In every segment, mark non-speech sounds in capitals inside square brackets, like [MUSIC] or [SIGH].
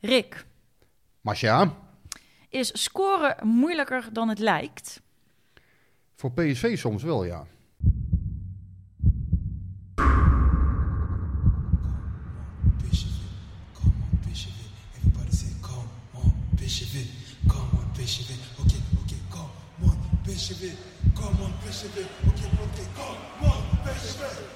Rick, Masja, is scoren moeilijker dan het lijkt? voor PSV soms wel, ja. Come on, say, come on, it. Okay, okay, come on, Bishop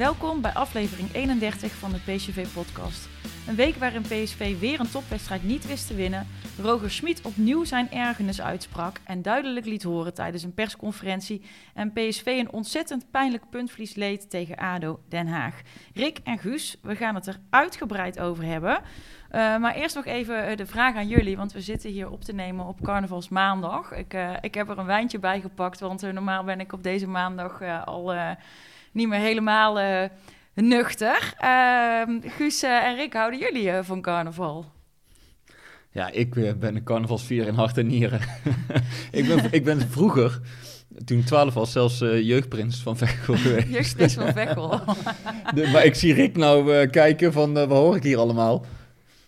Welkom bij aflevering 31 van de PSV-podcast. Een week waarin PSV weer een topwedstrijd niet wist te winnen, Roger Smit opnieuw zijn ergernis uitsprak en duidelijk liet horen tijdens een persconferentie en PSV een ontzettend pijnlijk puntverlies leed tegen ADO Den Haag. Rick en Guus, we gaan het er uitgebreid over hebben. Uh, maar eerst nog even uh, de vraag aan jullie, want we zitten hier op te nemen op carnavalsmaandag. Ik, uh, ik heb er een wijntje bij gepakt, want normaal ben ik op deze maandag al niet meer helemaal uh, nuchter. Uh, Guus uh, en Rick, houden jullie van carnaval? Ja, ik ben een carnavalsvier in hart en nieren. [LAUGHS] ik, ben, ik ben vroeger, toen ik 12 was, zelfs jeugdprins van Veghel [LAUGHS] geweest. jeugdprins van Veghel. [LAUGHS] De, maar ik zie Rick nou kijken van, wat hoor ik hier allemaal?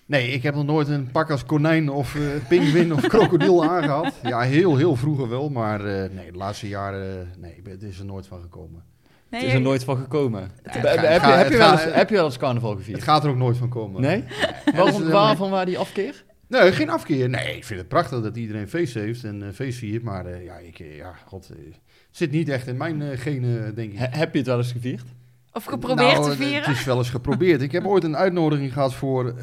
Nee, ik heb nog nooit een pak als konijn of uh, pinguïn of krokodil aangehad. Ja, heel, heel vroeger wel, maar uh, nee, de laatste jaren, nee, het is er nooit van gekomen. Nee, het is er nooit van gekomen. Ja, heb, ga, heb, je, heb, je wel eens, heb je wel eens carnaval gevierd? Het gaat er ook nooit van komen. Nee? Waarom, waarvan waar die afkeer? Nee, geen afkeer. Nee, ik vind het prachtig dat iedereen feest heeft en uh, feest viert. Maar uh, ja, ik, ja, god, uh, het zit niet echt in mijn uh, genen, denk ik. He, heb je het wel eens gevierd? Of geprobeerd nou, te vieren? Het is wel eens geprobeerd. [LAUGHS] ik heb ooit een uitnodiging gehad voor,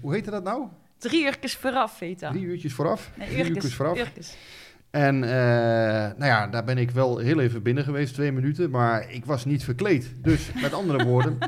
hoe heette dat nou? Drie uurtjes vooraf, heet dat. Drie uurtjes vooraf? Nee, Drie uurtjes, uurtjes vooraf. Uurtjes. En uh, nou ja, daar ben ik wel heel even binnen geweest, twee minuten. Maar ik was niet verkleed. Dus met andere woorden,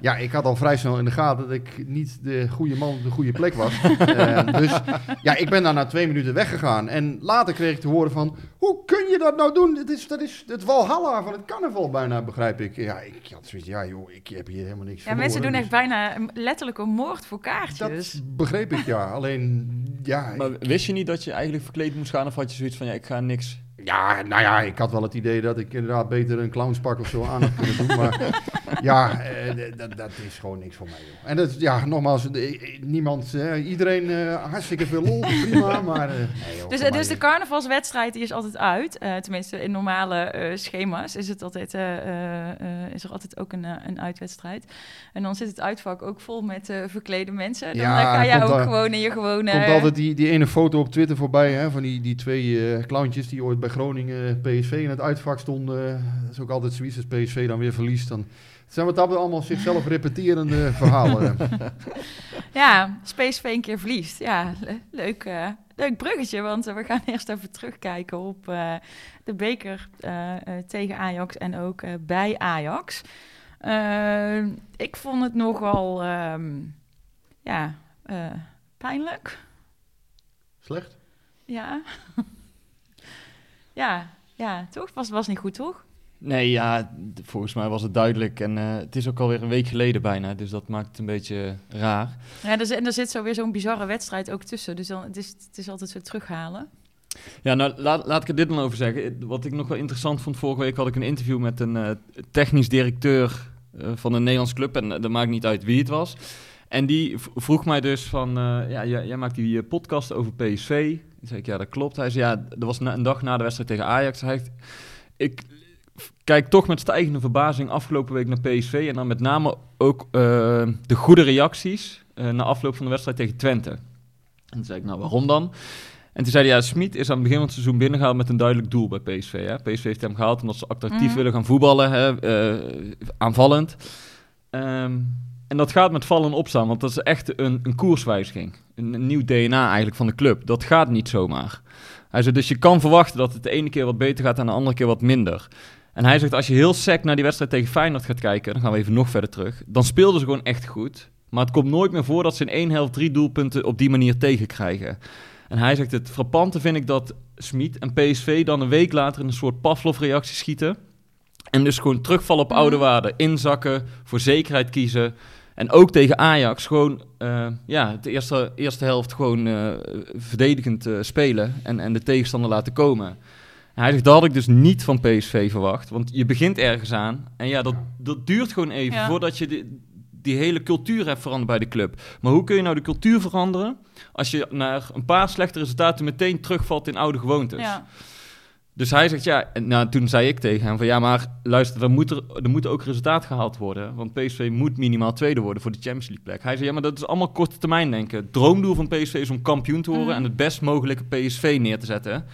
ja, ik had al vrij snel in de gaten dat ik niet de goede man op de goede plek was. uh, [LAUGHS] dus ja, ik ben daar na twee minuten weggegaan. En later kreeg ik te horen van, hoe kun je dat nou doen? Dat is, dat is het walhalla van het carnaval bijna, begrijp ik. Ja, ik had zoiets, ja joh, ik heb hier helemaal niks Ja, verloren, mensen doen dus echt bijna letterlijk een moord voor kaartjes. Dat begreep ik, ja. Alleen, ja... Maar wist je niet dat je eigenlijk verkleed moest gaan of had je zoiets van, ja, ik ga niks... Ja, nou ja, ik had wel het idee dat ik inderdaad beter een clownspak of zo aan had kunnen doen. Maar [LAUGHS] ja, eh, dat, dat is gewoon niks voor mij. Joh. En dat, ja, nogmaals, eh, niemand, eh, iedereen uh, hartstikke veel lol, prima, [LAUGHS] maar... Uh, nee, joh, dus, dus mij- de carnavalswedstrijd die is altijd uit. Uh, tenminste, in normale eh, schema's is, het altijd, eh, eh, eh, is er altijd ook een, een uitwedstrijd. En dan zit het uitvak ook vol met eh, verklede mensen. Dan Ja, ga jij komt ook gewoon in je gewone... komt altijd die, die ene foto op Twitter voorbij hè, van die, die twee eh clowntjes die ooit bij Groningen PSV in het uitvak stonden. Dat is ook altijd zoiets als PSV dan weer verliest. Dan zijn wat dat allemaal zichzelf repeterende [LAUGHS] verhalen. Ja, als PSV een keer verliest. Ja, le- leuk, eh, leuk bruggetje, want eh, we gaan [LAUGHS] eerst even terugkijken op eh, de beker tegen Ajax en ook eh, bij Ajax. Eh, ik vond het nogal, ehm, ja, eh, pijnlijk. Slecht? Ja. [LAUGHS] ja, ja, toch? Was, was niet goed, toch? Nee, ja, volgens mij was het duidelijk. En eh, het is ook alweer een week geleden bijna, dus dat maakt het een beetje raar. Ja, er, en er zit zo weer zo'n bizarre wedstrijd ook tussen. Dus dan, het, is, het is altijd zo terughalen. Ja, nou, laat, laat ik er dit dan over zeggen. Wat ik nog wel interessant vond, vorige week had ik een interview met een eh, technisch directeur eh, van een Nederlands club. En dat maakt niet uit wie het was. En die vroeg mij dus van, eh, ja, jij, jij maakt die eh, podcast over PSV. Toen zei ik, ja, dat klopt. Hij zei, ja, dat was een dag na de wedstrijd tegen Ajax. Hij heeft, ik kijk toch met stijgende verbazing afgelopen week naar PSV. En dan met name ook eh, de goede reacties na afloop van de wedstrijd tegen Twente. En toen zei ik, nou waarom dan? En toen zei hij, ja, Smit is aan het begin van het seizoen binnengehaald met een duidelijk doel bij PSV. Hè? PSV heeft hem gehaald omdat ze attractief Mhm. willen gaan voetballen, hè? aanvallend. Ehm, en dat gaat met vallen en opstaan, want dat is echt een, een koerswijziging. Een, een nieuw DNA eigenlijk van de club. Dat gaat niet zomaar. Hij zei, dus je kan verwachten dat het de ene keer wat beter gaat en de andere keer wat minder. En hij zegt, als je heel sec naar die wedstrijd tegen Feyenoord gaat kijken, dan gaan we even nog verder terug, dan speelden ze gewoon echt goed. Maar het komt nooit meer voor dat ze in één helft drie doelpunten op die manier tegenkrijgen. En hij zegt, het frappante vind ik dat Smit en PSV dan een week later in een soort Pavlov-reactie schieten. En dus gewoon terugvallen op oude Mhm. waarden, inzakken, voor zekerheid kiezen. En ook tegen Ajax gewoon, eh, ja, de eerste, eerste helft gewoon eh, verdedigend eh, spelen en, en de tegenstander laten komen. En hij zegt, dat had ik dus niet van PSV verwacht. Want je begint ergens aan en ja, dat, dat duurt gewoon even Ja. voordat je die, die hele cultuur hebt veranderd bij de club. Maar hoe kun je nou de cultuur veranderen als je naar een paar slechte resultaten meteen terugvalt in oude gewoontes? Ja. Dus hij zegt ja, en nou, toen zei ik tegen hem van ja, maar luister, er moet, er, er moet ook resultaat gehaald worden. Want PSV moet minimaal tweede worden voor de Champions League plek. Hij zei ja, maar dat is allemaal korte termijn denken. Het droomdoel van PSV is om kampioen te worden Mhm. en het best mogelijke PSV neer te zetten.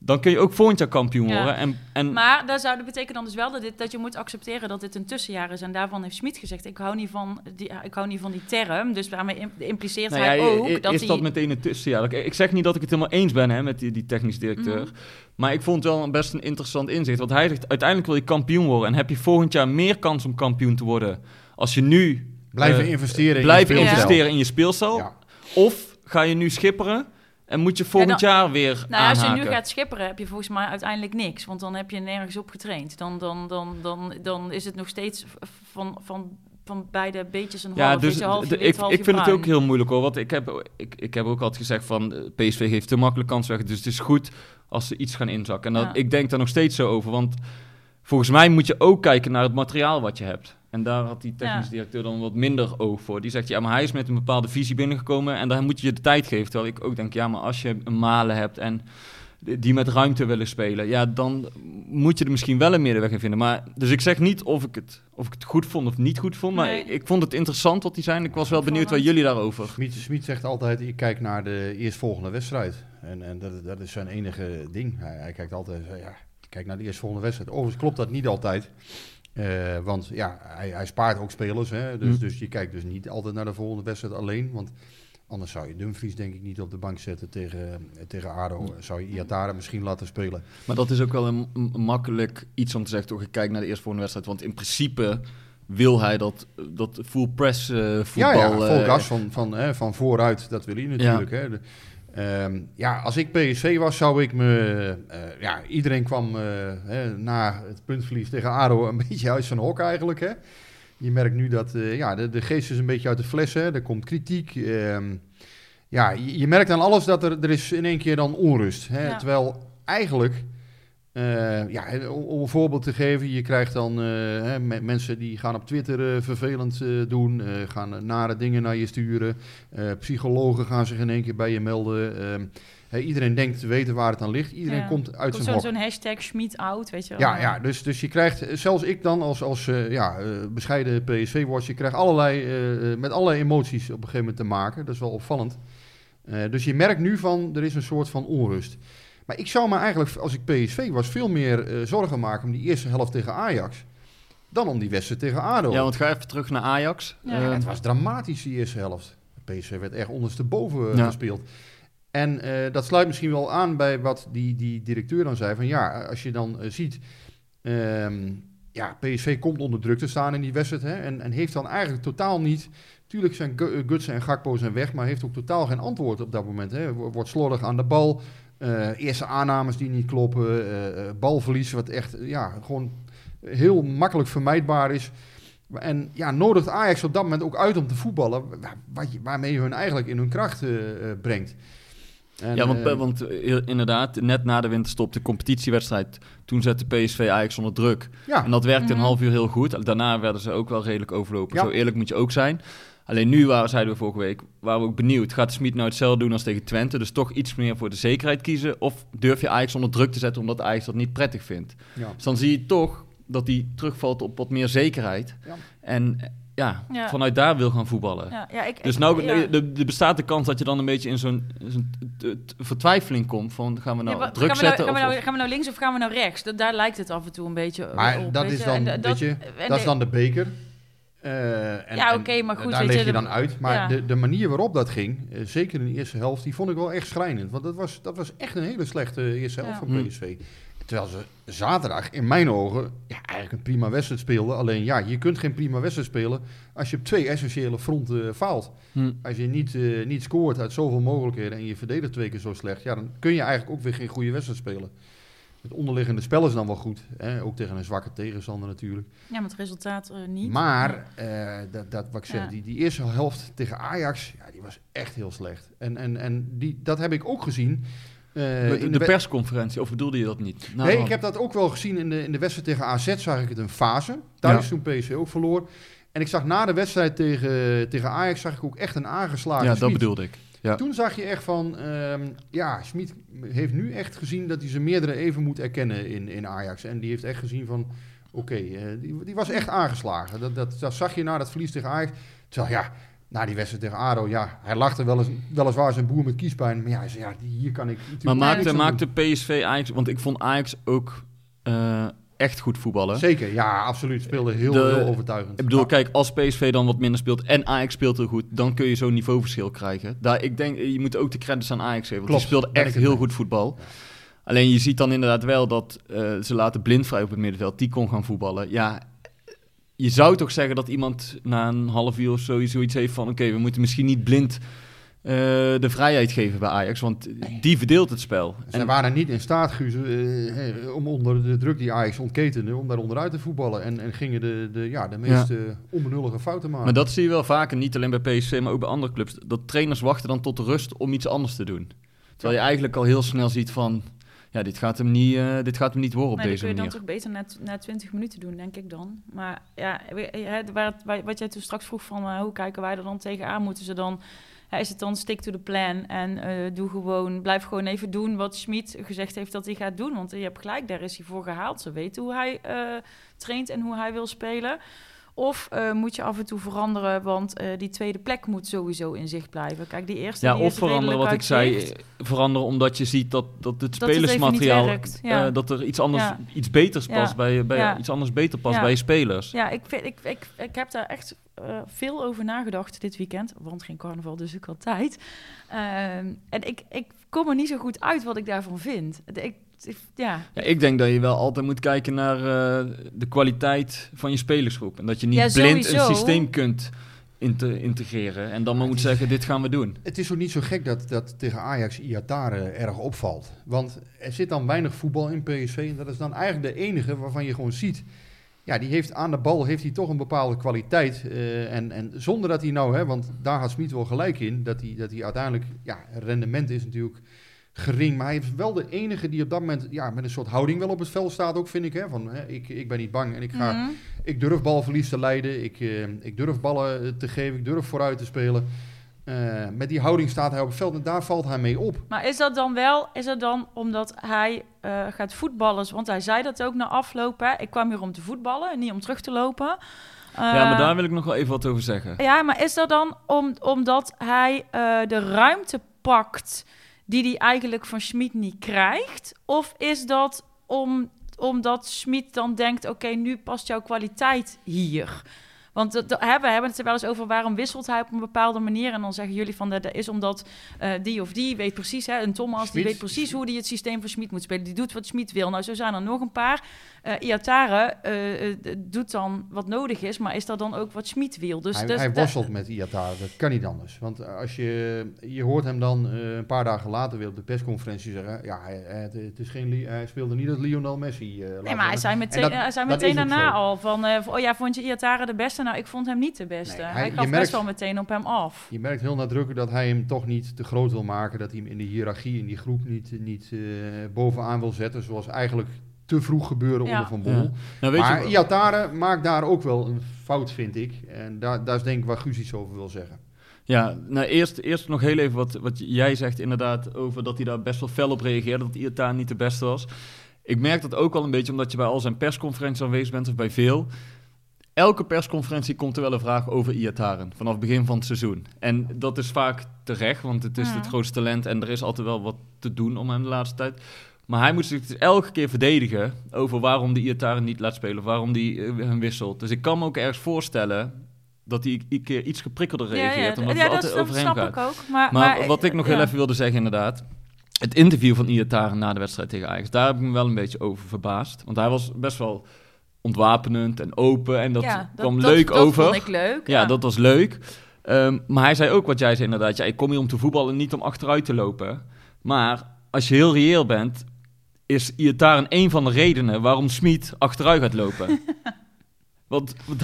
Dan kun je ook volgend jaar kampioen Ja. worden. En, en Maar dat zou dat betekenen dan dus wel dat, dit, dat je moet accepteren dat dit een tussenjaar is. En daarvan heeft Smit gezegd, ik hou niet van die, ik hou niet van die term. Dus daarmee im- impliceert nou hij ook i- dat is hij... dat meteen een tussenjaar? Ik, zeg niet dat ik het helemaal eens ben hè, met die, die technisch directeur. Mhm. Maar ik vond het wel best een interessant inzicht. Want hij zegt, uiteindelijk wil je kampioen worden. En heb je volgend jaar meer kans om kampioen te worden als je nu Blijven eh, investeren in blijven je speelstijl. investeren in je speelstijl. Ja. Of ga je nu schipperen en moet je volgend dan- jaar weer Nou, ja, als je aanhaken. nu gaat schipperen, heb je volgens mij uiteindelijk niks. Want dan heb je nergens op getraind. Dan, dan, dan, dan, dan is het nog steeds van, van, van beide beetjes een ja, half, dus wit, ik, ik vind het ook heel moeilijk hoor. Want ik heb, ik, ik heb ook altijd gezegd van eh, PSV heeft te makkelijk kans weg. Dus het is goed als ze iets gaan inzakken. En dat, Ja. ik denk daar nog steeds zo over. Want volgens mij moet je ook kijken naar het materiaal wat je hebt. En daar had die technisch Ja. directeur dan wat minder oog voor. Die zegt, ja, maar hij is met een bepaalde visie binnengekomen en daar moet je je de tijd geven. Terwijl ik ook denk, ja, maar als je een Malen hebt en die met ruimte willen spelen, ja, dan moet je er misschien wel een middenweg in vinden. Maar, dus ik zeg niet of ik het, of ik het goed vond of niet goed vond, maar Nee. ik, ik vond het interessant wat hij zei en ik was wel benieuwd wat jullie daarover. Smit, Smit zegt altijd, ik kijk naar de eerstvolgende wedstrijd. En, en dat, dat is zijn enige ding. Hij, hij kijkt altijd, ja, kijk naar de eerstvolgende wedstrijd. Overigens klopt dat niet altijd. Eh, want ja, hij, hij spaart ook spelers. Hè? Dus, Hm. dus je kijkt dus niet altijd naar de volgende wedstrijd alleen. Want anders zou je Dumfries denk ik niet op de bank zetten tegen, eh, tegen ADO. Zou je Iatara misschien laten spelen. Maar dat is ook wel een, een makkelijk iets om te zeggen, toch, ik kijk naar de eerstvolgende wedstrijd. Want in principe wil hij dat, dat full press eh, voetbal... ja, ja, vol gas van, van, hè, van vooruit, dat wil hij natuurlijk. Hè. De- ehm, ja, als ik PSV was, zou ik me... eh, ja, iedereen kwam eh, hè, na het puntverlies tegen ADO een [LAUGHS] beetje uit zijn hok eigenlijk. Hè. Je merkt nu dat eh, ja, de, de geest is een beetje uit de fles. Hè. Er komt kritiek. ehm, ja, je, je merkt aan alles dat er, er is in één keer dan onrust. Hè. Ja. Terwijl eigenlijk... eh, ja, om, een voorbeeld te geven, je krijgt dan eh, mensen die gaan op Twitter eh, vervelend doen, gaan nare dingen naar je sturen. Psychologen gaan zich in één keer bij je melden. Ehm, iedereen denkt te weten waar het aan ligt. Iedereen Ja. komt uit Komt zijn hok. zo'n hashtag Schmid out, weet je wel. Ja, ja dus, dus je krijgt, zelfs ik dan als, als ja, bescheiden PSV-watcher, krijg allerlei, eh, eh, met allerlei emoties op een gegeven moment te maken. Dat is wel opvallend. Dus je merkt nu van, er is een soort van onrust. Maar ik zou me eigenlijk, als ik PSV was, veel meer eh, zorgen maken om die eerste helft tegen Ajax. Dan om die wedstrijd tegen ADO. Ja, want ga even terug naar Ajax. Ja, Eh, het was dramatisch die eerste helft. PSV werd echt ondersteboven eh, Ja. gespeeld. En eh, dat sluit misschien wel aan bij wat die, die directeur dan zei. Van ja, als je dan ziet... ehm, ja, PSV komt onder druk te staan in die wedstrijd. Hè, en, en heeft dan eigenlijk totaal niet... Tuurlijk zijn Gu- Gutsen en Gakpo zijn weg... maar heeft ook totaal geen antwoord op dat moment. Hè. Wo- Wordt slordig aan de bal. Eh, eerste aannames die niet kloppen. eh, eh, balverlies wat echt ja, gewoon heel makkelijk vermijdbaar is. En ja, nodigt Ajax op dat moment ook uit om te voetballen, waarmee je hun eigenlijk in hun kracht brengt. En, ja, want, want inderdaad, net na de winterstop, de competitiewedstrijd, toen zette PSV Ajax onder druk. ja, En dat werkte Mhm. een half uur heel goed. Daarna werden ze ook wel redelijk overlopen. Ja. Zo eerlijk moet je ook zijn. Alleen nu, waren, zeiden we vorige week, waren we ook benieuwd. Gaat Smit nou hetzelfde doen als tegen Twente? Dus toch iets meer voor de zekerheid kiezen? Of durf je Ajax onder druk te zetten omdat Ajax dat niet prettig vindt? Ja. Dus dan zie je toch dat hij terugvalt op wat meer zekerheid. Ja. En ja, Ja. vanuit daar wil gaan voetballen. Ja, ja, ik, Dus nou, ja. er bestaat de kans dat je dan een beetje in zo'n t- vertwijfeling komt van gaan we nou druk gaan, we nou, zetten? gaan, we of- nou, gaan we nou links of gaan we nou rechts? Dat, daar lijkt het af en toe een beetje Maar op. dat is dan, En weet je, en dat is dan de beker. Eh, en, Ja, oké, maar goed, Daar weet leg je, je de- dan uit. Maar ja. de, de manier waarop dat ging, eh, zeker in de eerste helft, die vond ik wel echt schrijnend. Want dat was, dat was echt een hele slechte eerste helft Ja. van. PSV. Terwijl ze zaterdag, in mijn ogen, ja, eigenlijk een prima wedstrijd speelden. Alleen ja, je kunt geen prima wedstrijd spelen als je op twee essentiële fronten eh, faalt. Hm. Als je niet, eh, niet scoort uit zoveel mogelijkheden en je verdedigt twee keer zo slecht, ja, dan kun je eigenlijk ook weer geen goede wedstrijd spelen. Het onderliggende spel is dan wel goed, hè? ook tegen een zwakke tegenstander natuurlijk. Ja, met het resultaat eh, niet. Maar, eh, dat, dat, wat ik zeg, Ja. die, die eerste helft tegen Ajax, ja, die was echt heel slecht. En, en, en die, dat heb ik ook gezien. eh, de, in de persconferentie, of bedoelde je dat niet? Nou, nee, ik heb dat ook wel gezien in de, in de wedstrijd tegen AZ, zag ik het een fase. Thuis toen PSV ook verloor. En ik zag na de wedstrijd tegen, tegen Ajax, zag ik ook echt een aangeslagen Ja, dat bedoelde ik. Ja. Toen zag je echt van, ehm, ja, Smit heeft nu echt gezien dat hij zijn meerdere even moet erkennen in, in Ajax. En die heeft echt gezien van, oké, eh, die, die was echt aangeslagen. Dat, dat, dat zag je na dat verlies tegen Ajax. Terwijl ja, na die wedstrijd tegen ADO, ja, hij lachte wel eens, weliswaar zijn boer met kiespijn. Maar ja, hij zei, ja, die- hier kan ik natuurlijk Maar maakte, maakte PSV Ajax, want ik vond Ajax ook eh, echt goed voetballen. Zeker, ja, absoluut. Speelde heel, De- heel overtuigend. Ik bedoel, kijk, als PSV dan wat minder speelt en Ajax speelt heel goed, dan kun je zo'n niveauverschil krijgen. Daar, ik denk, je moet ook de credits aan Ajax geven, want Klopt, die speelde echt heel mee. goed voetbal. Alleen je ziet dan inderdaad wel dat eh, ze laten blind vrij op het middenveld, die kon gaan voetballen. Ja, je zou toch zeggen dat iemand na een half uur of zo zoiets heeft van, oké, we moeten misschien niet blind eh, de vrijheid geven bij Ajax, want die verdeelt het spel. Ze En- waren niet in staat, Guus, eh, om onder de druk die Ajax ontketende, om daar onderuit te voetballen. En, en gingen de, de, ja, de meest onbenullige fouten maken. Maar dat zie je wel vaker, niet alleen bij PSV, maar ook bij andere clubs. Dat trainers wachten dan tot de rust om iets anders te doen. Terwijl je eigenlijk al heel snel ziet van... Ja, dit gaat hem niet, eh, dit gaat hem niet worden op Nee, dat deze kun je dan manier. toch beter na, na 20 minuten doen, denk ik dan. Maar ja, waar waar- wat jij toen straks vroeg van hoe kijken wij er dan tegenaan, moeten ze dan... hè, is het dan stick to the plan en eh, doe gewoon, blijf gewoon even doen wat Schmid gezegd heeft dat hij gaat doen. Want je hebt gelijk, daar is hij voor gehaald. Ze weten hoe hij eh, traint en hoe hij wil spelen. Of eh, moet je af en toe veranderen, want eh, die tweede plek moet sowieso in zicht blijven. Kijk, die eerste Ja, die of veranderen wat ik zei. eh, Veranderen omdat je ziet dat, dat het Dat spelersmateriaal... niet werkt, ja. dat er iets anders, Ja. iets beters Ja. past bij, bij iets anders beter past bij je spelers. Ja, ik, vind, ik, ik, ik heb daar echt veel over nagedacht dit weekend. Want geen carnaval, dus ik had tijd. Ehm, en ik, ik kom er niet zo goed uit wat ik daarvan vind. Ik- ja. Ja, ik denk dat je wel altijd moet kijken naar eh, de kwaliteit van je spelersgroep. En dat je niet Ja, blind sowieso. een systeem kunt inte- integreren. En dan maar moet zeggen, dit gaan we doen. Het is ook niet zo gek dat, dat tegen Ajax Iatare erg opvalt. Want er zit dan weinig voetbal in PSV. En dat is dan eigenlijk de enige waarvan je gewoon ziet. Ja, die heeft aan de bal heeft hij toch een bepaalde kwaliteit. eh, en, en zonder dat hij nou, hè, want daar had Smit wel gelijk in. Dat hij, dat hij uiteindelijk, ja, rendement is natuurlijk gering. Maar hij is wel de enige die op dat moment ja, met een soort houding wel op het veld staat ook, vind ik. Hè, van, hè, ik, ik ben niet bang en ik ga... Mhm. Ik durf balverlies te leiden. Ik, eh, ik durf ballen eh, te geven. Ik durf vooruit te spelen. Eh, met die houding staat hij op het veld en daar valt hij mee op. Maar is dat dan wel, is dat dan omdat hij eh, gaat voetballen? Want hij zei dat ook na afloop. Hè? Ik kwam hier om te voetballen en niet om terug te lopen. ja, maar daar wil ik nog wel even wat over zeggen. Ja, maar is dat dan om, omdat hij eh, de ruimte pakt die hij eigenlijk van Schmid niet krijgt? Of is dat om, omdat Schmid dan denkt, oké, nu past jouw kwaliteit hier? Want dat, dat- hè, we hebben het er wel eens over waarom wisselt hij op een bepaalde manier. En dan zeggen jullie van dat dat is omdat eh, die of die weet precies, hè, een Thomas, die weet precies hoe die het systeem van Schmid moet spelen. Die doet wat Schmid wil. Nou, zo zijn er nog een paar. Eh Iatare eh, doet dan wat nodig is, maar is dat dan ook wat Schmid wil? Dus, hij, dus hij met Iatare, dat kan niet anders. Want als je, je hoort hem dan een paar dagen later weer op de persconferentie zeggen... Ja, het, het is geen, hij speelde niet als Lionel Messi. Nee, maar hij zei En meteen, dat- hij zei dat meteen daarna al van, van, oh ja, vond je Iatare de beste? Nou, ik vond hem niet de beste. Nee, hij- hij je gaf merkt- best wel meteen op hem af. Je merkt heel nadrukkelijk dat hij hem toch niet te groot wil maken. Dat hij hem in de hiërarchie, in die groep niet, niet eh, bovenaan wil zetten. Zoals eigenlijk te vroeg gebeuren Ja. onder Van Bommel. Ja. Nou, weet maar je, Iatare maakt daar ook wel een fout, vind ik. En daar, daar is denk ik waar Guus iets over wil zeggen. Ja, nou eerst, eerst nog heel even wat, wat jij zegt inderdaad over dat hij daar best wel fel op reageerde, dat Iataren niet de beste was. Ik merk dat ook al een beetje omdat je bij al zijn persconferenties aanwezig bent, of bij veel. Elke persconferentie komt er wel een vraag over Iataren, vanaf het begin van het seizoen. En dat is vaak terecht, want het is het grootste talent en er is altijd wel wat te doen om hem de laatste tijd. Maar hij moet zich dus elke keer verdedigen over waarom die Iataren niet laat spelen, of waarom die eh, hem wisselt. Dus ik kan me ook ergens voorstellen dat hij een keer iets geprikkelder reageert, omdat ja, het altijd dat over hem snap gaat. ik ook. Maar, Maar, wat ik nog heel ja. even wilde zeggen, inderdaad. Het interview van Iataren na de wedstrijd tegen Ajax, daar heb ik me wel een beetje over verbaasd. Want hij was best wel ontwapenend en open en dat Ja, kwam dat, leuk dat over. vond ik leuk. ja, dat was leuk. Ehm, maar hij zei ook wat jij zei inderdaad. Ja, ik kom hier om te voetballen, niet om achteruit te lopen. Maar als je heel reëel bent, is Iataren een van de redenen waarom Smit achteruit gaat lopen. [LAUGHS] Want, want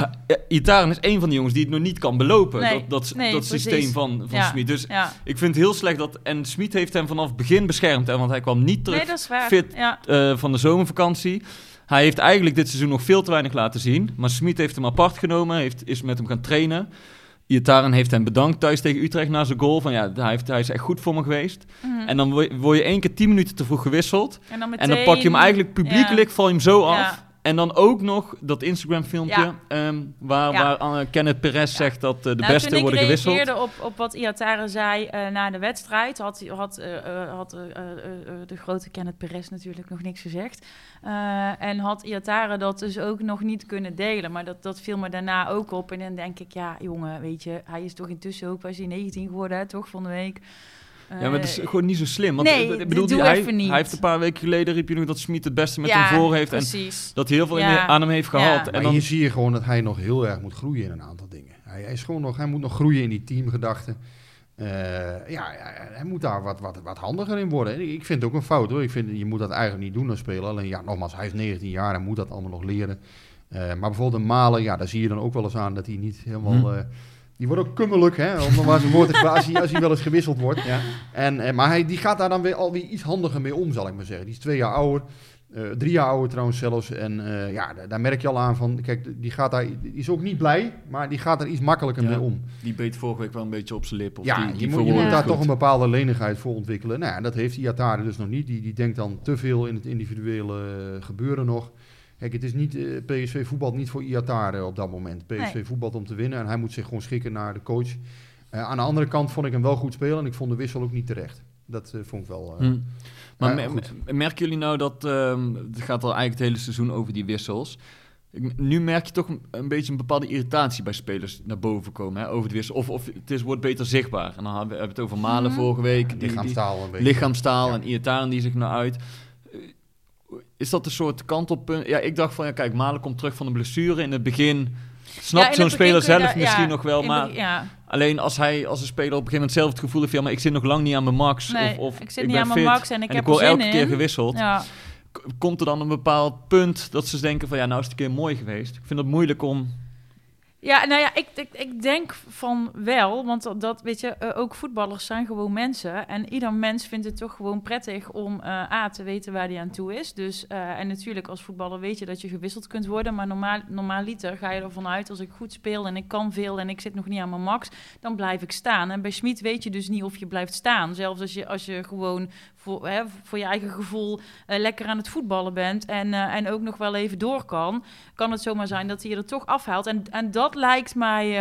Iataren is een van de jongens die het nog niet kan belopen. Nee, dat dat, nee, dat systeem van, van Ja, Smit. Dus ja. ik vind het heel slecht dat... En Smit heeft hem vanaf het begin beschermd. Hè, want hij kwam niet terug Nee, dat fit Ja. eh, van de zomervakantie. Hij heeft eigenlijk dit seizoen nog veel te weinig laten zien. Maar Smit heeft hem apart genomen. Heeft, is met hem gaan trainen. Iataren heeft hem bedankt thuis tegen Utrecht na zijn goal. Van ja, hij, heeft, hij is echt goed voor me geweest. Mhm. En dan word je, word je één keer tien minuten te vroeg gewisseld. En dan, En dan pak je hem eigenlijk publiekelijk, val je hem zo af. Ja. En dan ook nog dat Instagram-filmpje Ja. ehm, waar, Ja. waar eh, Kenneth Perez zegt dat eh, de Nou, beste toen worden ik gewisseld. reageerde op, op wat Iatare zei eh, na de wedstrijd, had, had, had de grote Kenneth Perez natuurlijk nog niks gezegd. En had Iatare dat dus ook nog niet kunnen delen. Maar dat, dat viel me daarna ook op. En dan denk ik, ja jongen, weet je, hij is toch intussen ook, was hij 19 geworden, hè, toch, van de week. Ja, maar het is Eh, gewoon niet zo slim. Want nee, ik- bedoel, die- hij, even niet. hij heeft een paar weken geleden riep je nog dat Smit het beste met ja, hem voor heeft. En precies. dat hij heel veel Ja. aan hem heeft gehad. En Maar dan, hier zie je gewoon dat hij nog heel erg moet groeien in een aantal dingen. Hij, hij is gewoon nog, hij moet nog groeien in die teamgedachte. Eh, ja, hij moet daar wat, wat, wat handiger in worden. Ik- vind het ook een fout hoor. Ik vind, je moet dat eigenlijk niet doen als speler. Alleen ja, nogmaals, hij is 19 jaar en moet dat allemaal nog leren. Eh, maar bijvoorbeeld een Malen, ja, daar zie je dan ook wel eens aan dat hij niet helemaal... Hm. eh, die wordt ook kummelijk, hè, om maar zijn woord te als hij, als hij wel eens gewisseld wordt. ja. En, eh, maar hij, die gaat daar dan weer alweer iets handiger mee om, zal ik maar zeggen. Die is twee jaar ouder, eh, drie jaar ouder trouwens zelfs. En eh, ja, daar, daar merk je al aan van, kijk, die, gaat daar, die is ook niet blij, maar die gaat er iets makkelijker Ja. mee om. die beet vorige week wel een beetje op zijn lip. Of ja, die, je, die moet, je moet daar goed. toch een bepaalde lenigheid voor ontwikkelen. Nou, ja, dat heeft Iatare dus nog niet. Die, die denkt dan te veel in het individuele gebeuren nog. Kijk, het is niet, eh, PSV voetbalt niet voor Iatare op dat moment. PSV Nee. voetbalt om te winnen en hij moet zich gewoon schikken naar de coach. Eh, aan de andere kant vond ik hem wel goed spelen en ik vond de wissel ook niet terecht. Dat eh, vond ik wel... eh, Hm. Maar me- goed. me- merken jullie nou dat... ehm, het gaat al eigenlijk het hele seizoen over die wissels. Ik- Nu merk je toch een, een beetje een bepaalde irritatie bij spelers naar boven komen. Hè, over de wissel. Of, of het is, wordt beter zichtbaar. En dan hebben we het over Malen vorige week. Die, lichaamstaal een beetje. lichaamstaal Ja. en Iataren die zich nou uit. Is dat een soort kantelpunt? Ja, ik dacht van, ja, kijk, Malen komt terug van de blessure. In het begin snapt zo'n speler zelf daar- misschien ja, nog wel. Maar alleen als hij als een speler op een gegeven moment zelf het gevoel heeft... ja, maar ik zit nog lang niet aan mijn max. Nee, of, of ik zit niet ben aan mijn fit max en ik en heb ik word zin elke keer in. gewisseld. Ja. K- Komt er dan een bepaald punt dat ze denken van... ja, nou is het een keer mooi geweest. Ik vind het moeilijk om... Ja, nou ja, ik, ik, ik denk van wel, want dat- weet je, eh, ook voetballers zijn gewoon mensen. En ieder mens vindt het toch gewoon prettig om eh, A, te weten waar hij aan toe is. Dus, eh, en natuurlijk als voetballer weet je dat je gewisseld kunt worden. Maar normaal, normaaliter ga je ervan uit, als ik goed speel en ik kan veel en ik zit nog niet aan mijn max, dan blijf ik staan. En bij Smit weet je dus niet of je blijft staan. Zelfs als je, als je gewoon voor, voor je eigen gevoel eh, lekker aan het voetballen bent en, eh, en ook nog wel even door kan, kan het zomaar zijn dat hij er toch afhaalt. En, en dat lijkt mij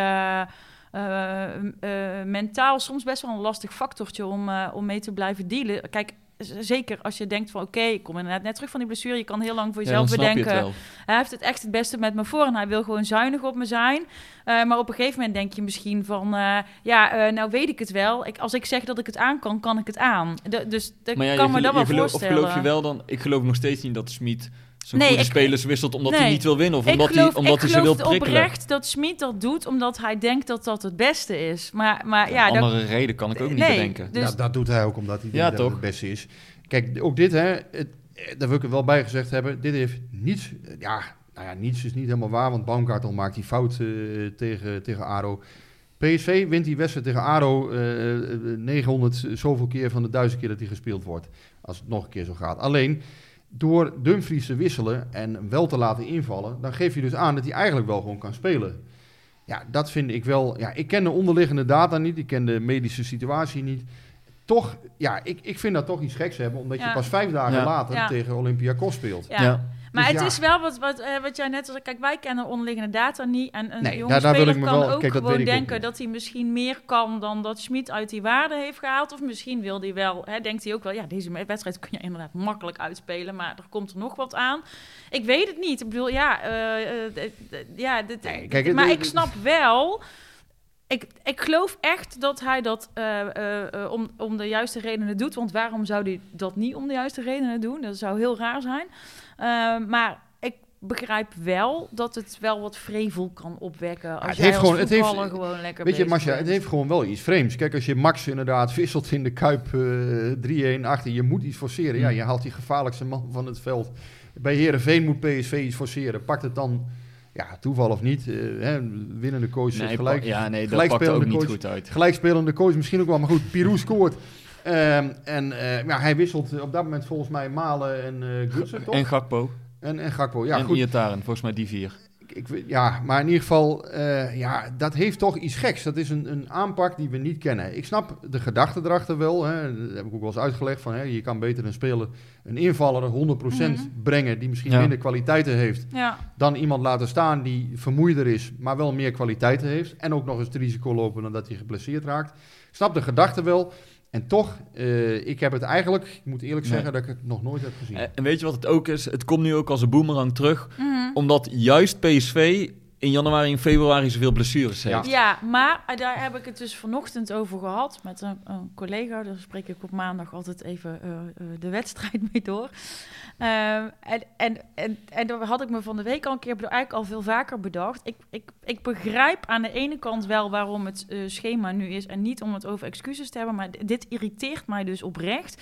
eh, mentaal soms best wel een lastig factortje om, om mee te blijven dealen. Kijk, zeker als je denkt van oké, ik kom inderdaad net terug van die blessure. Je kan heel lang voor jezelf je bedenken. Hij heeft het echt het beste met me voor en hij wil gewoon zuinig op me zijn. Eh, maar op een gegeven moment denk je misschien van, eh, ja, eh, nou weet ik het wel. Ik, als ik zeg dat ik het aan kan, kan ik het aan. De- dus Maar ja, kan je me dat wel geloof- voorstellen. Of geloof je wel dan... Ik geloof nog steeds niet dat Smit zijn Nee, goede ik- spelers wisselt omdat nee. hij niet wil winnen. Of ik omdat geloof, hij, omdat ik hij ze wil geloof prikkelen. oprecht dat Smit dat doet omdat hij denkt dat dat het beste is. Maar, maar ja, dat- andere reden kan ik ook niet bedenken. dus- Ja, dat doet hij ook omdat hij Ja, denkt dat toch? het het beste is. Kijk, ook dit, hè, het, daar wil ik er wel bij gezegd hebben. Dit heeft niets, ja, nou ja, niets is niet helemaal waar, want Baumgartel maakt die fout eh, tegen, tegen ADO. PSV wint die wedstrijd tegen eh, eh, 900 zoveel keer van de duizend keer dat die gespeeld wordt. Als het nog een keer zo gaat. Alleen, door Dumfries te wisselen en wel te laten invallen, dan geef je dus aan dat hij eigenlijk wel gewoon kan spelen. Ja, dat vind ik wel. Ja, ik ken de onderliggende data niet, ik ken de medische situatie niet. Toch, ja, ik, ik vind dat toch iets geks hebben, omdat je pas vijf dagen Ja. later Ja. tegen Olympiakos speelt. Ja. Maar Dus het ja. is wel wat, wat, eh, wat jij net zei. Kijk, wij kennen onderliggende data niet. En een Nee, jonge daar- speler kan wel- ook kijk, gewoon ook denken dat hij misschien meer kan dan dat Schmid uit die waarde heeft gehaald. Of misschien wil hij wel, hè, denkt hij ook wel, ja, deze wedstrijd kun je inderdaad makkelijk uitspelen. Maar er komt er nog wat aan. Ik weet het niet. Ik bedoel, ja, eh, eh, ja dit, Nee, kijk, het- maar ik snap wel. Ik, ik geloof echt dat hij dat om, om de juiste redenen doet. Want waarom zou hij dat niet om de juiste redenen doen? Dat zou heel raar zijn. Eh, maar ik begrijp wel dat het wel wat vrevel kan opwekken. Als het jij heeft als gewoon- het heeft- gewoon lekker Weet je, het heeft gewoon wel iets vreemds. Kijk, als je Max inderdaad wisselt in de Kuip eh 3-1 achter, je moet iets forceren. Ja, Mm. je haalt die gevaarlijkste man van het veld. Bij Herenveen moet PSV iets forceren. Pakt het dan, ja, toeval of niet, eh, hè, winnende coach Nee, gelijk. ja, nee, dat gelijk pakt ook spelende niet coach. goed uit. Gelijkspelende coach misschien ook wel, maar goed, Pirou scoort. Ehm, en eh, ja, hij wisselt op dat moment volgens mij Malen en eh Gutsen, toch? En Gakpo. En, en Gakpo, ja en goed. Iataren, volgens mij die vier. Ik, ja, maar in ieder geval, eh, ja, dat heeft toch iets geks. Dat is een, een aanpak die we niet kennen. Ik snap de gedachte erachter wel. Hè. Dat heb ik ook wel eens uitgelegd. Van, hè, je kan beter een speler, een invaller, 100% Mhm. brengen... die misschien Ja. minder kwaliteiten heeft... Ja, dan iemand laten staan die vermoeider is... maar wel meer kwaliteiten heeft. En ook nog eens het risico lopen dan dat hij geblesseerd raakt. Ik snap de gedachte wel. En toch, eh, ik heb het eigenlijk... Ik moet eerlijk Nee. zeggen dat ik het nog nooit heb gezien. Eh, En weet je wat het ook is? Het komt nu ook als een boemerang terug. Mhm. Omdat juist PSV in januari en februari zoveel blessures Ja. heeft. ja maar eh, daar heb ik het dus vanochtend over gehad met een, een collega. Daar spreek ik op maandag altijd even eh, eh, de wedstrijd [LAUGHS] mee door. Ehm, en, en, en, en daar had ik me van de week al een keer, eigenlijk al veel vaker bedacht. Ik, ik, ik begrijp aan de ene kant wel waarom het schema nu is. En niet om het over excuses te hebben, maar dit irriteert mij dus oprecht.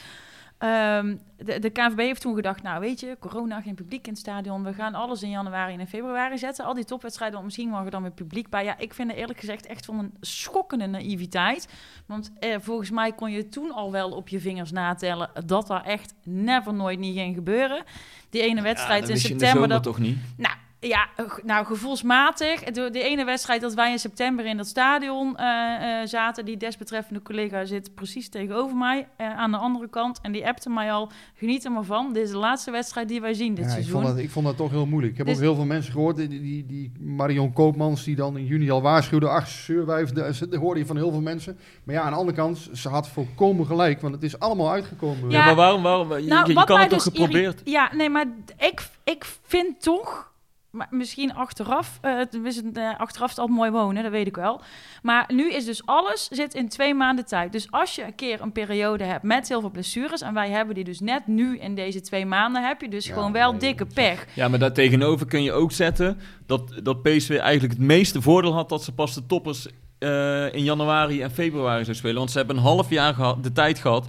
Ehm, de, de KNVB heeft toen gedacht, nou weet je, corona, geen publiek in het stadion. We gaan alles in januari en in februari zetten. Al die topwedstrijden, want misschien mag er dan weer publiek bij. Ja, ik vind het eerlijk gezegd echt van een schokkende naïviteit. Want eh, volgens mij kon je toen al wel op je vingers natellen dat dat echt never nooit niet ging gebeuren. Die ene wedstrijd in september, dat, toch niet? nou ja, nou gevoelsmatig. De, de ene wedstrijd dat wij in september in dat stadion eh, eh, zaten, die desbetreffende collega zit precies tegenover mij eh, aan de andere kant. En die appte mij al, geniet er maar van. Dit is de laatste wedstrijd die wij zien dit Ja, ik, seizoen. vond dat, ik vond dat toch heel moeilijk. Ik heb Dus- ook heel veel mensen gehoord, die, die, die Marion Koopmans, die dan in juni al waarschuwde, ach, zeurwijf, dat hoorde je van heel veel mensen. Maar ja, aan de andere kant, ze had volkomen gelijk, want het is allemaal uitgekomen. Ja, Ja, maar waarom? waarom je, Nou, je kan het toch dus geprobeerd? Ja, nee, maar ik, ik vind toch... Maar misschien achteraf, eh, het is het, eh, achteraf is het altijd mooi wonen, dat weet ik wel. Maar nu is dus alles zit in twee maanden tijd. Dus als je een keer een periode hebt met heel veel blessures... en wij hebben die dus net nu in deze twee maanden... heb je dus Ja, gewoon wel nee, dikke pech. Ja, maar daartegenover kun je ook zetten dat, dat PSV eigenlijk het meeste voordeel had dat ze pas de toppers eh, in januari en februari zou spelen. Want ze hebben een half jaar de tijd gehad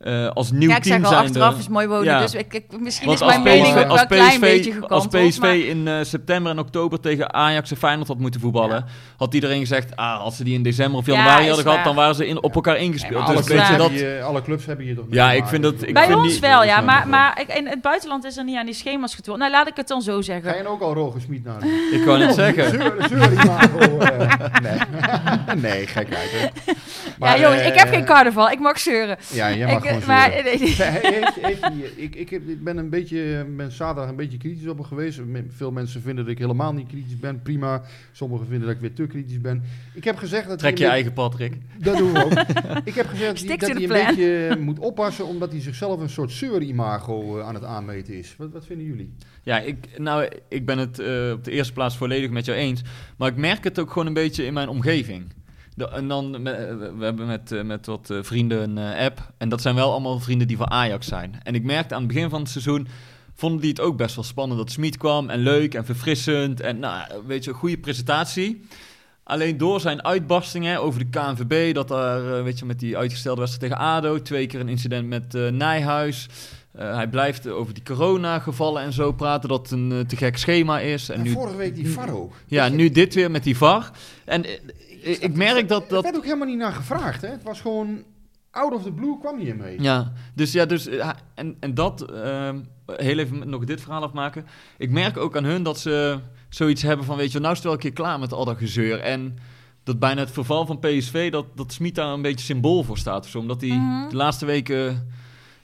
eh, als nieuw Ja, ik team zeg al, zijnde- achteraf is mooi wonen. Ja. Dus ik, ik- misschien Want is mijn mening ook wel een klein beetje gekanteld. als PSV maar- in eh, september en oktober tegen Ajax en Feyenoord had moeten voetballen, had iedereen gezegd, ah, als ze die in december of Ja, januari hadden gehad, dan waren ze in, op elkaar Nee, ingespeeld. maar alle, dus clubs dat... hier, alle clubs hebben hier toch Ja, ik vind dat- ik Bij vind ons wel, ja. Maar, maar ik, in het buitenland is er niet aan die schema's getoond. Nou, laat ik het dan zo zeggen. Ga je ook al Roger Smit naar? [LAUGHS] Ik zeggen. [LAUGHS] Zeur, zeur, Imago, eh, [LAUGHS] nee. Hè. ja, jongens, ik heb eh, geen carnaval. Ik mag zeuren. Ja, jij mag gewoon eh, maar, zeuren. nee, [LAUGHS] nee. Hij heeft, heeft hij- ik, ik, heb, ik ben een beetje, ben zaterdag een beetje kritisch op hem geweest. Veel mensen vinden dat ik helemaal niet kritisch ben. Prima. Sommigen vinden dat ik weer te kritisch ben. Ik heb gezegd dat Trek je hij een eigen pad, Rick. beetje- Dat doen we ook. [LAUGHS] ik heb gezegd dat Stick hij, dat een plan. beetje moet oppassen, omdat hij zichzelf een soort zeur-imago eh, aan het aanmeten is. Wat, wat vinden jullie? Ja, ik, nou, ik ben het eh, op de eerste plaats volledig met jou eens. Maar ik merk het ook gewoon een beetje in mijn omgeving. De, en dan, eh, we hebben met, eh, met wat eh, vrienden een app. En dat zijn wel allemaal vrienden die van Ajax zijn. En ik merkte aan het begin van het seizoen... vonden die het ook best wel spannend dat Smit kwam. En leuk en verfrissend. En nou, weet je, een goede presentatie. Alleen door zijn uitbarstingen over de KNVB... dat daar, weet je, met die uitgestelde wedstrijd tegen ADO... twee keer een incident met Nijhuis... Hij blijft over die corona-gevallen en zo praten dat een te gek schema is. En En nu, vorige week die Faro. ja, nu dit weer met die VAR. En ik, ik merk dat... Er dat werd ook helemaal niet naar gevraagd. Hè? Het was gewoon... out of the blue kwam hij ermee. Ja, dus ja, dus, eh, en, en dat, ehm, heel even nog dit verhaal afmaken. Ik merk ook aan hun dat ze zoiets hebben van, weet je, nou is het wel een keer klaar met al dat gezeur. En dat bijna het verval van PSV, dat, dat Smit daar een beetje symbool voor staat. Of zo, omdat hij Mhm. de laatste weken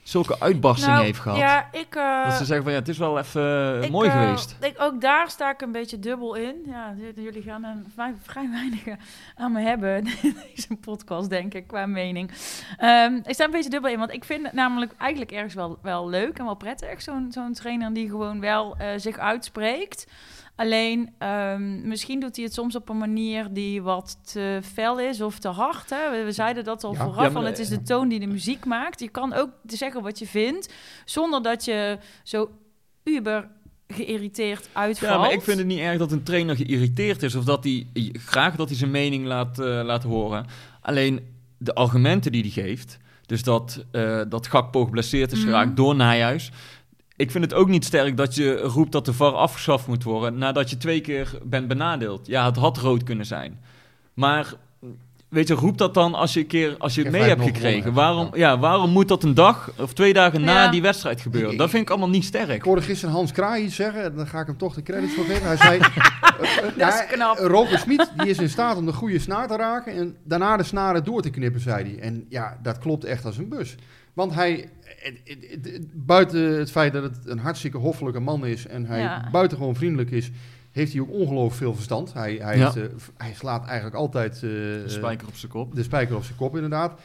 zulke uitbarstingen Nou, heeft gehad. Ja, ik... eh, dat ze zeggen van, ja, het is wel even eh, ik, mooi eh, geweest. Ik, ook daar sta ik een beetje dubbel in. Ja, jullie gaan er vrij, vrij weinig aan me hebben [LAUGHS] deze podcast, denk ik, qua mening. Ehm, ik sta een beetje dubbel in, want ik vind het namelijk eigenlijk ergens wel, wel leuk en wel prettig. Zo'n zo'n trainer die gewoon wel zich uitspreekt. Alleen, ehm, misschien doet hij het soms op een manier die wat te fel is of te hard. Hè? We, we zeiden dat al Ja. vooraf, Ja, van het is eh, de toon die de muziek maakt. Je kan ook zeggen wat je vindt, zonder dat je zo uber geïrriteerd uitvalt. Ja, maar ik vind het niet erg dat een trainer geïrriteerd is of dat hij graag dat hij zijn mening laat, eh, laat horen. Alleen de argumenten die hij geeft, dus dat, eh dat Gakpo geblesseerd is Mhm. geraakt door Nijhuis. Ik vind het ook niet sterk dat je roept dat de VAR afgeschaft moet worden nadat je twee keer bent benadeeld. Ja, het had rood kunnen zijn. Maar weet je, roep dat dan als je, een keer, als je het mee hebt 5-0 gekregen. Waarom, ja, waarom moet dat een dag of twee dagen na Ja. die wedstrijd gebeuren? Ik- Dat vind ik allemaal niet Ik sterk. hoorde gisteren Hans Kraai iets zeggen, en daar ga ik hem toch de credits voor geven. Hij zei, [LAUGHS] eh, eh, Dat is ja, knap. Roger Smit die is in staat om de goede snaar te raken en daarna de snaren door te knippen, zei hij. En ja, dat klopt echt als een bus. Want hij, buiten het feit dat het een hartstikke hoffelijke man is en hij Ja. buitengewoon vriendelijk is, heeft hij ook ongelooflijk veel verstand. Hij, hij, Ja. heeft, eh, hij slaat eigenlijk altijd eh, De spijker op zijn kop. de spijker op zijn kop, inderdaad.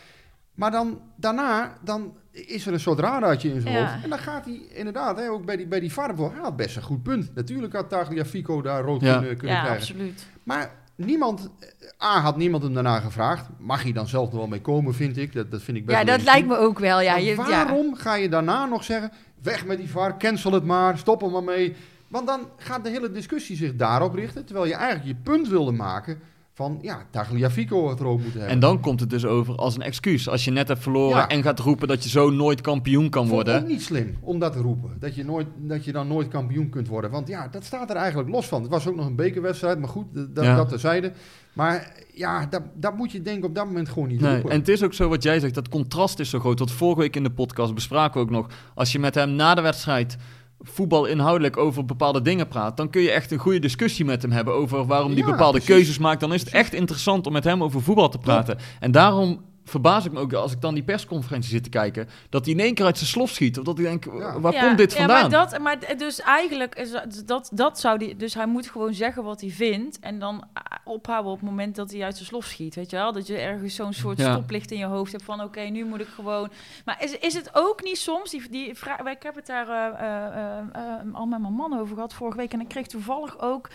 Maar dan, daarna dan is er een soort radartje in zijn Ja. hoofd. En dan gaat hij inderdaad, hè, ook bij die, bij die voor, hij had best een goed punt. Natuurlijk had Tagliafico daar rood Ja. kunnen, kunnen Ja, krijgen. absoluut. Maar niemand, eh, A, had niemand hem daarna gevraagd. Mag hij dan zelf nog wel mee komen, vind ik. Dat, dat vind ik best Ja, dat lijkt me ook wel. Ja. waarom ga je daarna nog zeggen, weg met die VAR, cancel het maar, stop er maar mee. Want dan gaat de hele discussie zich daarop richten, terwijl je eigenlijk je punt wilde maken van, ja, Tagliafico had rood moeten hebben. En dan komt het dus over als een excuus. Als je net hebt verloren Ja. en gaat roepen dat je zo nooit kampioen kan Vond worden. ook niet slim om dat te roepen. Dat je, nooit, dat je dan nooit kampioen kunt worden. Want ja, dat staat er eigenlijk los van. Het was ook nog een bekerwedstrijd, maar goed, dat, Ja. dat terzijde. Maar ja, dat, dat moet je denk ik op dat moment gewoon niet Nee, roepen. en het is ook zo wat jij zegt, dat contrast is zo groot. Wat vorige week in de podcast bespraken we ook nog. Als je met hem na de wedstrijd voetbal inhoudelijk over bepaalde dingen praat, dan kun je echt een goede discussie met hem hebben over waarom die Ja, bepaalde precies. keuzes maakt. Dan is het echt interessant om met hem over voetbal te praten. En daarom verbaas ik me ook als ik dan die persconferentie zit te kijken, dat hij in één keer uit zijn slof schiet. Of dat ik denk, Ja. waar Ja, komt dit ja, vandaan? maar, dat, maar dus eigenlijk is dat- dat, dat zou die. Dus hij moet gewoon zeggen wat hij vindt. En dan ah, ophouden op het moment dat hij uit zijn slof schiet. Weet je wel? Dat je ergens zo'n soort Ja. stoplicht in je hoofd hebt van oké, nu moet ik gewoon. Maar is, is het ook niet soms die, die vraag. Ik heb het daar eh, eh, eh, eh, al met mijn man over gehad vorige week. En ik kreeg toevallig ook.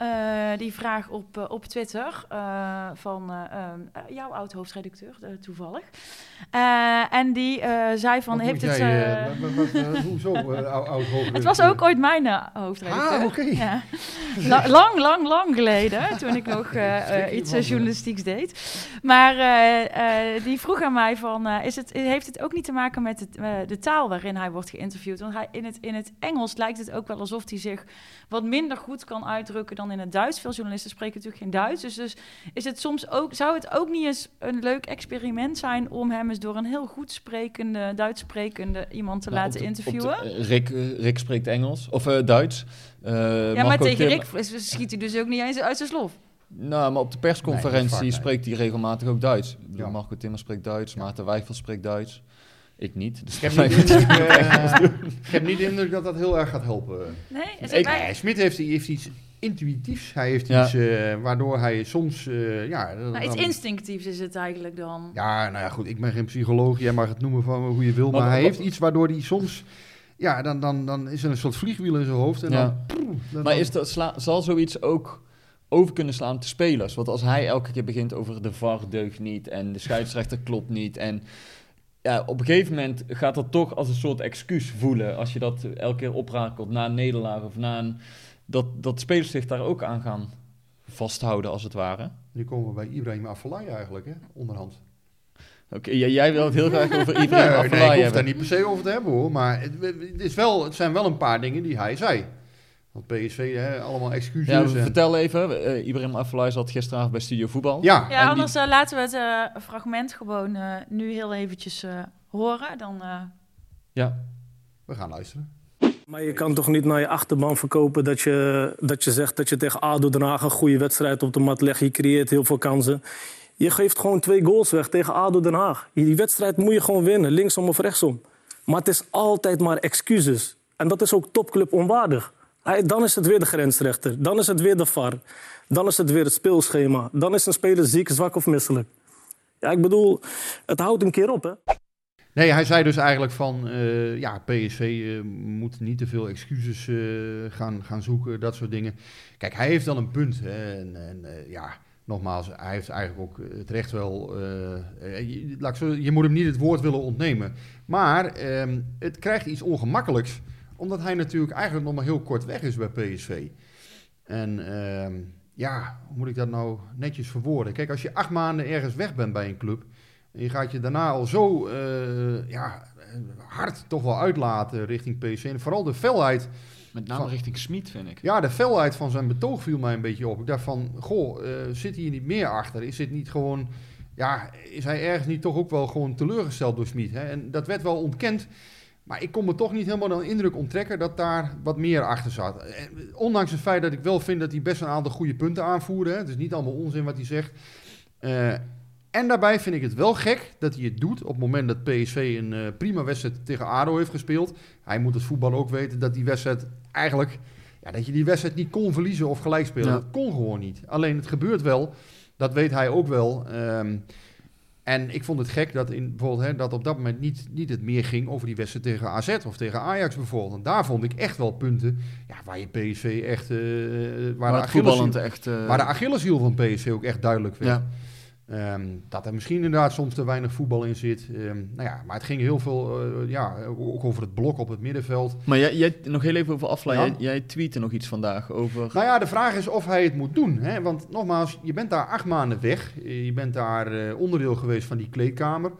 Eh, die vraag op, eh, op Twitter eh, van eh, ehm, eh, jouw oud-hoofdredacteur, toevallig. En die zei van, Wat heeft het... jij, hoezo, oud, oud hoofd- het was ook ooit mijn hoofdredacteur. Ah, oké. Ja. La- lang, lang, lang geleden, toen ik nog [LAUGHS] iets journalistieks deed. Maar die vroeg aan mij van, is het, heeft het ook niet te maken met het, de taal waarin hij wordt geïnterviewd? Want hij, in, het, in het Engels lijkt het ook wel alsof hij zich wat minder goed kan uitdrukken dan in het Duits. Veel journalisten spreken natuurlijk geen Duits. Dus, dus is het soms ook, zou het ook niet eens een leuk experiment zijn om hem eens door een heel goed sprekende, Duits sprekende iemand te Nou, laten de- de- interviewen? Rick, eh, Rick spreekt Engels, of eh, Duits. Eh, ja, maar tegen Rick schiet hij dus ook niet eens uit zijn slof. Nou, maar op de persconferentie nee. spreekt hij regelmatig ook Duits. Ik Ja. Marco Timmer spreekt Duits, Maarten Wijfel spreekt Duits. Ik niet. Dus Ik heb, [LAUGHS] niet de indruk, [LAUGHS] ik heb niet de indruk dat dat heel erg gaat helpen. Nee, is Ik, het wij- nee, Smit heeft, heeft iets intuïtiefs. Hij heeft Ja. iets eh, waardoor hij soms... eh, ja, dan- iets dan- instinctiefs is het eigenlijk dan. Ja, nou ja, goed. Ik ben geen psycholoog. Jij mag het noemen van hoe je wil. Maar, Maar hij wat- heeft iets waardoor hij soms... Ja, dan, dan, dan is er een soort vliegwiel in zijn hoofd. En Ja. dan, dan- Maar is dat, sla- zal zoiets ook over kunnen slaan te spelers? Want als hij elke keer begint over de VAR deugt niet en de scheidsrechter klopt niet en ja, op een gegeven moment gaat dat toch als een soort excuus voelen als je dat elke keer oprakelt na een nederlaag of na een dat, dat spelers zich daar ook aan gaan vasthouden als het ware. Nu komen we bij Ibrahim Afellay eigenlijk, hè, onderhand. Oké, jij wil het heel graag over Nee, Ibrahim nee, Afellay ik hoef hebben. daar niet per se over te hebben hoor. Maar het, het, is wel, het zijn wel een paar dingen die hij zei. Want PSV, hè, allemaal excuses. Ja, en- vertel even. eh Ibrahim Afellay zat gisteravond bij Studio Voetbal. ja, Ja, anders eh, laten we het eh, fragment gewoon eh, nu heel eventjes eh, horen. Dan, eh, Ja. we gaan luisteren. Maar je kan toch niet naar je achterban verkopen dat je, dat je zegt dat je tegen ADO Den Haag een goede wedstrijd op de mat legt. Je creëert heel veel kansen. Je geeft gewoon twee goals weg tegen ADO Den Haag. Die wedstrijd moet je gewoon winnen, linksom of rechtsom. Maar het is altijd maar excuses. En dat is ook topclub onwaardig. Dan is het weer de grensrechter. Dan is het weer de VAR. Dan is het weer het speelschema. Dan is een speler ziek, zwak of misselijk. Ja, ik bedoel, het houdt een keer op, hè. Nee, hij zei dus eigenlijk van, eh, ja, PSV eh, moet niet te veel excuses eh, gaan, gaan zoeken, dat soort dingen. Kijk, hij heeft dan een punt. Hè, en en ja, nogmaals, hij heeft eigenlijk ook het recht wel, je, laat je moet hem niet het woord willen ontnemen. Maar ehm, het krijgt iets ongemakkelijks, omdat hij natuurlijk eigenlijk nog maar heel kort weg is bij PSV. En ehm, ja, hoe moet ik dat nou netjes verwoorden? Kijk, als je acht maanden ergens weg bent bij een club... en je gaat je daarna al zo eh, ja, eh, hard toch wel uitlaten richting PSV... en vooral de felheid... Met name Van- richting Smit, vind ik. Ja, de felheid van zijn betoog viel mij een beetje op. Ik dacht van, goh, eh, zit hier niet meer achter? Is dit niet gewoon... Ja, is hij ergens niet toch ook wel gewoon teleurgesteld door Smit? En dat werd wel ontkend... Maar ik kon me toch niet helemaal de indruk onttrekken dat daar wat meer achter zat. Ondanks het feit dat ik wel vind dat hij best een aantal goede punten aanvoerde. Hè. Het is niet allemaal onzin wat hij zegt. Eh, en daarbij vind ik het wel gek dat hij het doet op het moment dat PSV een eh, prima wedstrijd tegen ADO heeft gespeeld. Hij moet het voetbal ook weten dat die wedstrijd eigenlijk... Ja, dat je die wedstrijd niet kon verliezen of gelijk spelen. Ja. Dat kon gewoon niet. Alleen het gebeurt wel. Dat weet hij ook wel. Ehm, en ik vond het gek dat, in, bijvoorbeeld, hè, dat op dat moment niet, niet het meer ging over die wedstrijd tegen AZ of tegen Ajax bijvoorbeeld. En daar vond ik echt wel punten ja, waar je PSV echt... eh waar, Maar de Achilleshiel- echt... eh, waar de Achilleshiel van PSV ook echt duidelijk werd. ja. Ehm, dat er misschien inderdaad soms te weinig voetbal in zit. Ehm, nou ja, maar het ging heel veel eh, ja, ook over het blok op het middenveld. Maar jij, jij, nog heel even over. Ja. Jij, jij tweette nog iets vandaag over... Nou ja, de vraag is of hij het moet doen. Hè? Want nogmaals, je bent daar acht maanden weg. Eh, Je bent daar eh, onderdeel geweest van die kleedkamer.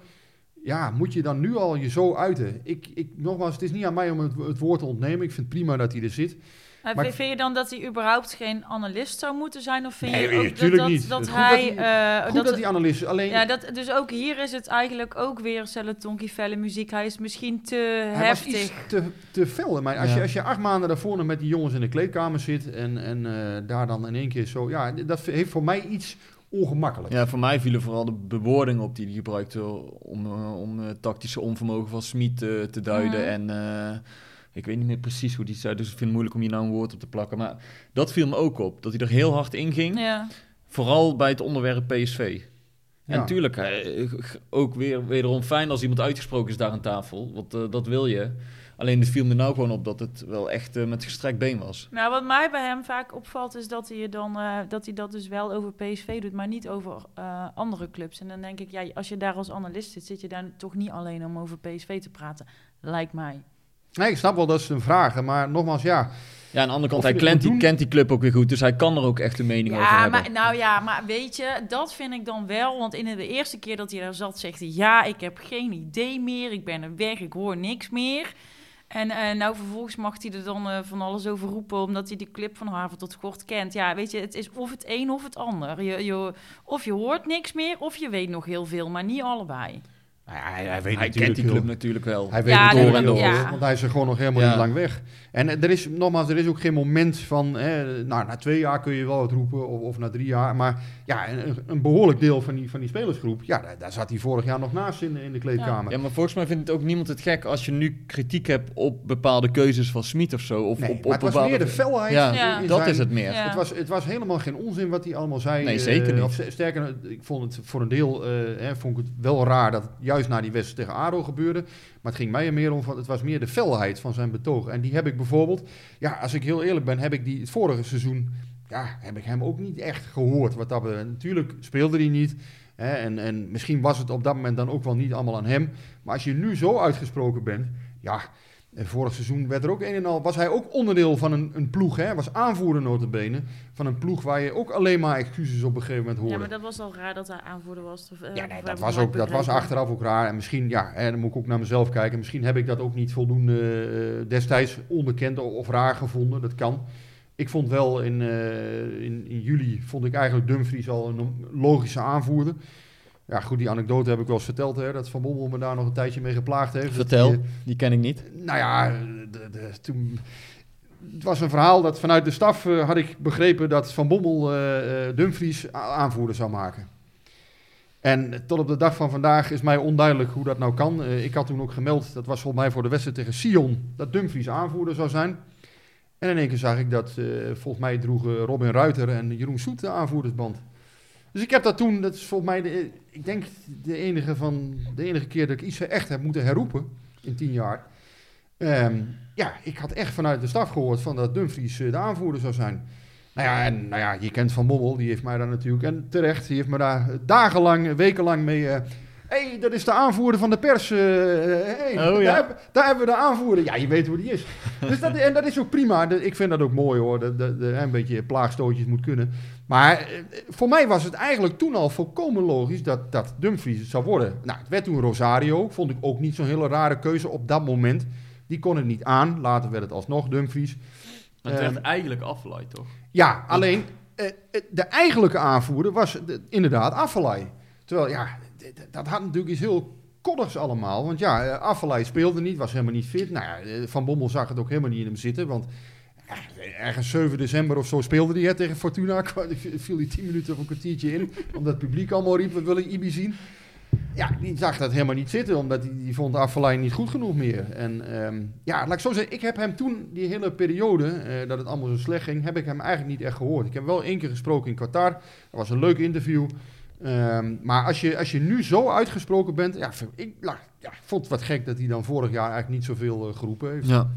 Ja, moet je dan nu al je zo uiten? Ik, ik, nogmaals, het is niet aan mij om het, het woord te ontnemen. Ik vind het prima dat hij er zit. Maar- vind- je dan dat hij überhaupt geen analist zou moeten zijn? Of vind Nee, je ook dat, tuurlijk dat, niet. dat Goed dat hij... hij- eh, Goed dat, die analist alleen... Ja, dat, dus ook hier is het eigenlijk ook weer Celetonki felle muziek. Hij is misschien te Hij was heftig. iets te, te fel. Maar als, Ja. je, als je acht maanden daarvoor nog met die jongens in de kleedkamer zit... en, en eh, daar dan in één keer zo... Ja, dat heeft voor mij iets ongemakkelijk. Ja, voor mij vielen vooral de bewoordingen op die hij gebruikte om, eh, om eh, tactische onvermogen van Smit eh, te duiden. En eh, ik weet niet meer precies hoe die zei, dus ik vind het moeilijk om hier nou een woord op te plakken. Maar dat viel me ook op, dat hij er heel hard in ging. Ja. Vooral bij het onderwerp PSV. En Ja. natuurlijk, eh, ook weer wederom fijn als iemand uitgesproken is daar aan tafel. Want eh, dat wil je. Alleen het viel me nou gewoon op dat het wel echt eh, met gestrekt been was. Nou, wat mij bij hem vaak opvalt is dat hij, dan, eh, dat hij dat dus wel over PSV doet, maar niet over eh, andere clubs. En dan denk ik, ja, als je daar als analist zit, zit je daar toch niet alleen om over PSV te praten, lijkt mij. Nee, ik snap wel dat ze hem vragen. Maar nogmaals, ja... Ja, aan de andere kant, hij kent die, kent die club ook weer goed. Dus hij kan er ook echt een mening over Ja, hebben. maar, nou ja, maar weet je, dat vind ik dan wel. Want in de eerste keer dat hij daar zat, zegt hij: Ja, ik heb geen idee meer. Ik ben er weg, ik hoor niks meer. En eh, nou, vervolgens mag hij er dan eh, van alles over roepen, omdat hij die clip van Haven tot Kort kent. Ja, weet je, het is of het een of het ander. Je, je, of je hoort niks meer, of je weet nog heel veel, maar niet allebei. Nou ja, hij, hij weet hij natuurlijk kent die heel- club natuurlijk wel. Hij weet Ja, het dat- door en door, ja. want hij is er gewoon nog helemaal Ja. niet lang weg. En eh, er is, nogmaals, er is ook geen moment van, hè, nou, na twee jaar kun je wel wat roepen, of, of na drie jaar. Maar ja, een, een behoorlijk deel van die, van die spelersgroep, ja, daar, daar zat hij vorig jaar nog naast in, in de kleedkamer. Ja, maar volgens mij vindt het ook niemand het gek als je nu kritiek hebt op bepaalde keuzes van Smit of zo. Of Nee, op, op maar het was bepaalde... meer de felheid. Ja, dat zijn- is het meer. Ja. Het, was, het was helemaal geen onzin wat hij allemaal zei. Nee, eh, zeker niet. Of st- sterker, ik vond het voor een deel eh, hè, vond ik het wel raar dat het juist na die wedstrijd tegen ADO gebeurde. Maar het ging mij er meer om, van, het was meer de felheid van zijn betoog. En die heb ik bijvoorbeeld, ja, als ik heel eerlijk ben, heb ik die het vorige seizoen, ja, heb ik hem ook niet echt gehoord. Wat dat. Natuurlijk speelde hij niet. Hè, en, en misschien was het op dat moment dan ook wel niet allemaal aan hem. Maar als je nu zo uitgesproken bent, ja, En vorig seizoen werd er ook een en al, was hij ook onderdeel van een, een ploeg, hè? Was aanvoerder notabene van een ploeg waar je ook alleen maar excuses op een gegeven moment hoorde. Ja, maar dat was al raar dat hij aanvoerder was. Of, eh, Ja, nee, dat was, ook, dat was achteraf ook raar. En misschien, ja, en dan moet ik ook naar mezelf kijken. Misschien heb ik dat ook niet voldoende eh, destijds onbekend o- of raar gevonden. Dat kan. Ik vond wel in, eh, in, in juli, vond ik eigenlijk Dumfries al een logische aanvoerder. Ja, goed, die anekdote heb ik wel eens verteld, hè, dat Van Bommel me daar nog een tijdje mee geplaagd heeft. Vertel, die, eh, die ken ik niet. nou ja, de, de, toen, het was een verhaal dat vanuit de staf eh, had ik begrepen dat Van Bommel eh, Dumfries aanvoerder zou maken. En tot op de dag van vandaag is mij onduidelijk hoe dat nou kan. Ik had toen ook gemeld, dat was volgens mij voor de wedstrijd tegen Sion, dat Dumfries aanvoerder zou zijn. En in één keer zag ik dat, volgens mij droegen Robin Ruiter en Jeroen Soet de aanvoerdersband. Dus ik heb dat toen, dat is volgens mij, de, ik denk de enige, van, de enige keer dat ik iets echt heb moeten herroepen in tien jaar. Ehm, ja, ik had echt vanuit de staf gehoord van dat Dumfries eh, de aanvoerder zou zijn. Nou ja, en nou ja, je kent Van Bommel, die heeft mij daar natuurlijk, en terecht, die heeft me daar dagenlang, wekenlang mee... Hé, hey, dat is de aanvoerder van de pers. eh, hey, Oh, ja. daar, heb- daar hebben we de aanvoerder. Ja, je weet hoe die is. dus dat, en dat is ook prima. Ik vind dat ook mooi hoor. Dat, dat, dat een beetje plaagstootjes moet kunnen. Maar eh, voor mij was het eigenlijk toen al volkomen logisch dat, dat Dumfries het zou worden. Nou, het werd toen Rosario. Vond ik ook niet zo'n hele rare keuze op dat moment. Die kon het niet aan. Later werd het alsnog Dumfries. Maar het werd eigenlijk afgeleid, toch? Ja, alleen eh, eh, de eigenlijke aanvoerder was de- inderdaad Affelay. Terwijl, ja, dat had natuurlijk iets heel koddigs allemaal. Want ja, eh, Affelay speelde niet, was helemaal niet fit. Nou ja, eh, Van Bommel zag het ook helemaal niet in hem zitten. Want ergens 7 december of zo speelde hij tegen Fortuna. [LAUGHS] Viel hij 10 minuten of een kwartiertje in. Omdat het publiek allemaal riep, we willen Ibi zien. Ja, die zag dat helemaal niet zitten, omdat die, die vond Affelay niet goed genoeg meer. En ehm, ja, laat ik zo zeggen, ik heb hem toen, die hele periode, eh, dat het allemaal zo slecht ging, heb ik hem eigenlijk niet echt gehoord. Ik heb wel één keer gesproken in Qatar, dat was een leuk interview. Ehm, maar als je, als je nu zo uitgesproken bent, ja, ik ja, ik vond het wat gek dat hij dan vorig jaar eigenlijk niet zoveel eh, geroepen heeft. Ja.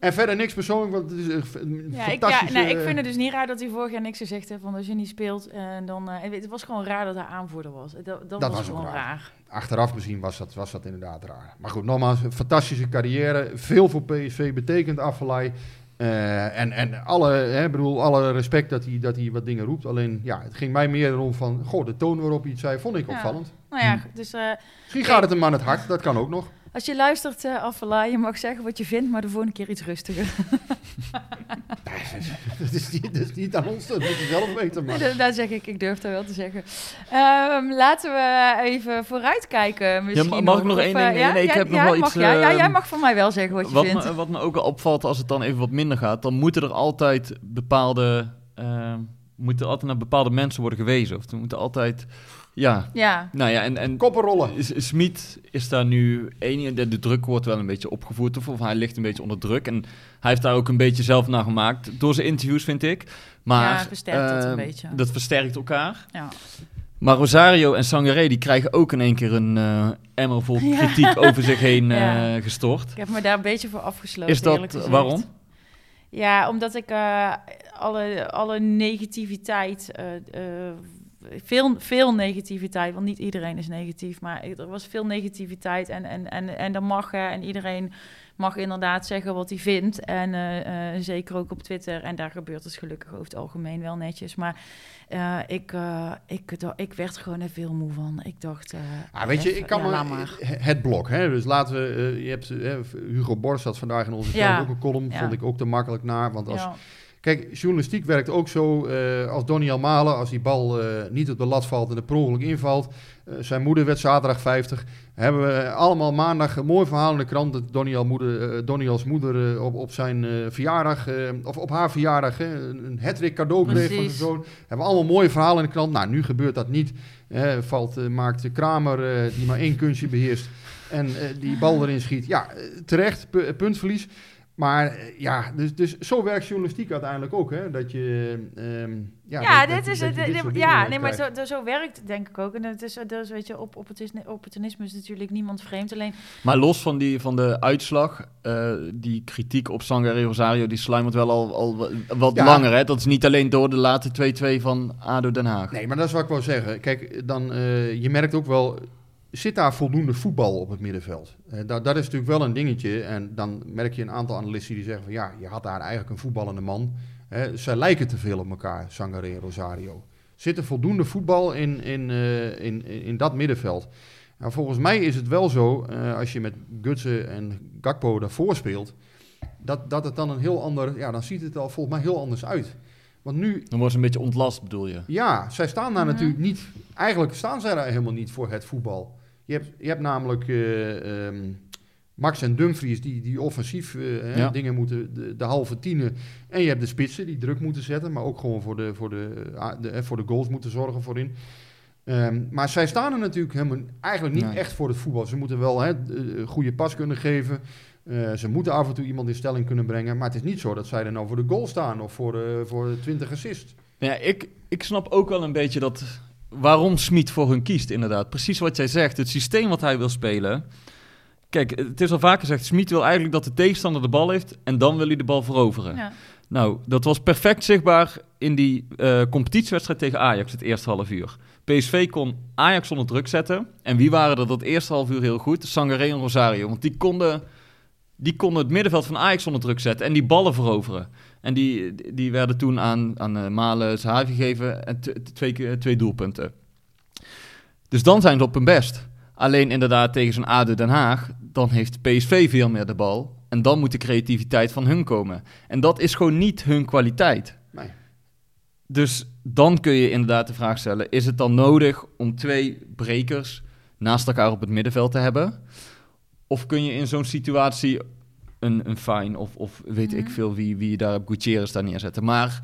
En verder niks persoonlijk, want het is een een Ja, ik, ja, nee, ik vind het dus niet raar dat hij vorig jaar niks gezegd heeft. Want als je niet speelt, en dan... eh, het was gewoon raar dat hij aanvoerder was. Dat, dat, was, gewoon raar. raar. Achteraf gezien was dat, was dat inderdaad raar. Maar goed, nogmaals, een fantastische carrière. Veel voor PSV betekent afvallei. Eh, en en alle, hè, bedoel, alle respect dat hij, dat hij wat dingen roept. Alleen, ja, het ging mij meer erom van... Goh, de toon waarop hij het zei, vond ik Ja. opvallend. Nou ja, dus eh, Misschien gaat het hem aan het hart, dat kan ook nog. Als je luistert, eh Affela, je mag zeggen wat je vindt, maar de volgende keer iets rustiger. [LAUGHS] dat, is niet, dat is niet aan ons, dat moet je zelf weten. Maar... [LAUGHS] Daar daar zeg ik, ik durf dat wel te zeggen. Ehm, laten we even vooruitkijken misschien. Ja, mag ik nog één eh, ding? Nee, ja? nee, ik Ja, heb nog wel mag iets, jij? ja, jij ehm, mag van mij wel zeggen wat je Wat vindt. me, wat me ook al opvalt als het dan even wat minder gaat, dan moeten er altijd bepaalde, eh, moeten altijd naar bepaalde mensen worden gewezen. Of er moeten altijd, ja, Ja, nou ja, en, en Koppen rollen. S- Smit is daar nu één, de, de druk wordt wel een beetje opgevoerd, of, of hij ligt een beetje onder druk. En hij heeft daar ook een beetje zelf naar gemaakt, door zijn interviews vind ik. Maar, Ja, versterkt dat een eh, beetje. Dat versterkt elkaar. ja. Maar Rosario en Sangaré, die krijgen ook in één keer een eh emmer vol [LAUGHS] Ja. kritiek over zich heen eh, gestort. Ik heb me daar een beetje voor afgesloten. Is dat, waarom? Ja, omdat ik eh, alle, alle negativiteit, eh, eh, veel, veel negativiteit, want niet iedereen is negatief, maar er was veel negativiteit en, en, en, en dat mag hè, en iedereen mag inderdaad zeggen wat hij vindt en eh, eh, zeker ook op Twitter en daar gebeurt het gelukkig over het algemeen wel netjes, maar eh, ik, ik, ik werd gewoon er veel moe van. Ik dacht, Ah, weet je, ik kan ja, me, laat maar. het blok, hè, dus laten we, je hebt, Hugo Borst had vandaag in onze Ja. ook een column, Ja. vond ik ook te makkelijk naar, want als, Ja. Kijk, journalistiek werkt ook zo. eh, als Donny Malen, als die bal eh, niet op de lat valt en er per ongeluk invalt. eh, zijn moeder werd zaterdag 50. Hebben we allemaal maandag een mooi verhaal in de krant. Dat Donny, al moeder, Donny als moeder op, op zijn verjaardag, of op haar verjaardag, een, hattrick cadeau kreeg van zijn zoon. Hebben we allemaal mooie verhalen in de krant. Nou, nu gebeurt dat niet. Valt, maakt de Kramer, die maar één kunstje beheerst. En die bal erin schiet. Ja, terecht, pu- puntverlies. Maar eh, ja, dus, dus zo werkt journalistiek uiteindelijk ook, hè? Dat je... ehm, ja, Ja, dat- dit dat- is dat het. je dit dit- soort ja, dingen nee, maar zo, zo werkt het denk ik ook. En het is, dus, weet je, op, opportunisme, opportunisme is natuurlijk niemand vreemd. Alleen, Maar los van, die, van de uitslag, eh, die kritiek op Sangaré Rosario, die sluimert wel al, al wa- wat Ja. langer. Hè? Dat is niet alleen door de late 2-2 van ADO Den Haag. Nee, maar dat is wat ik wou zeggen. Kijk, dan, eh, je merkt ook wel... zit daar voldoende voetbal op het middenveld? Eh, dat, dat is natuurlijk wel een dingetje. En dan merk je een aantal analisten die zeggen van ja, je had daar eigenlijk een voetballende man. Hè, zij lijken te veel op elkaar, Sangare en Rosario. Zit er voldoende voetbal in, in, eh, in, in dat middenveld? Nou, volgens mij is het wel zo, eh, als je met Gutsen en Gakpo daarvoor speelt, dat, dat het dan een heel ander, ja, dan ziet het er al volgens mij heel anders uit. Want nu, Dan wordt ze een beetje ontlast, bedoel je? ja, zij staan daar natuurlijk niet, eigenlijk staan zij daar helemaal niet voor het voetbal. Je hebt, je hebt namelijk eh, ehm, Max en Dumfries die, die offensief eh, Ja. dingen moeten, de, de halve tienen. En je hebt de spitsen die druk moeten zetten, maar ook gewoon voor de, voor de, de, eh, voor de goals moeten zorgen voorin. Ehm, maar zij staan er natuurlijk helemaal, eigenlijk niet Nee. echt voor het voetbal. Ze moeten wel hè, goede pas kunnen geven. Ze moeten af en toe iemand in stelling kunnen brengen. Maar het is niet zo dat zij er nou voor de goal staan of voor, voor de 20 assists. Ja, ik, ik snap ook wel een beetje dat waarom Smit voor hun kiest, inderdaad. Precies wat jij zegt, het systeem wat hij wil spelen. Kijk, het is al vaker gezegd, Smit wil eigenlijk dat de tegenstander de bal heeft en dan wil hij de bal veroveren. Ja. Nou, dat was perfect zichtbaar in die eh, competitiewedstrijd tegen Ajax, het eerste half uur. PSV kon Ajax onder druk zetten. En wie waren er dat eerste half uur heel goed? Sangaré en Rosario. Want die konden, die konden het middenveld van Ajax onder druk zetten en die ballen veroveren. En die, die werden toen aan, aan eh, Malen Zahavi gegeven en twee, twee doelpunten. Dus dan zijn ze op hun best. Alleen inderdaad tegen zo'n ADO Den Haag, dan heeft PSV veel meer de bal. En dan moet de creativiteit van hun komen. En dat is gewoon niet hun kwaliteit. Nee. Dus dan kun je inderdaad de vraag stellen: is het dan nodig om twee brekers naast elkaar op het middenveld te hebben? Of kun je in zo'n situatie een, een fine of, of weet ik Mhm. veel wie, wie je daar op Gutierrez daar neerzetten? Maar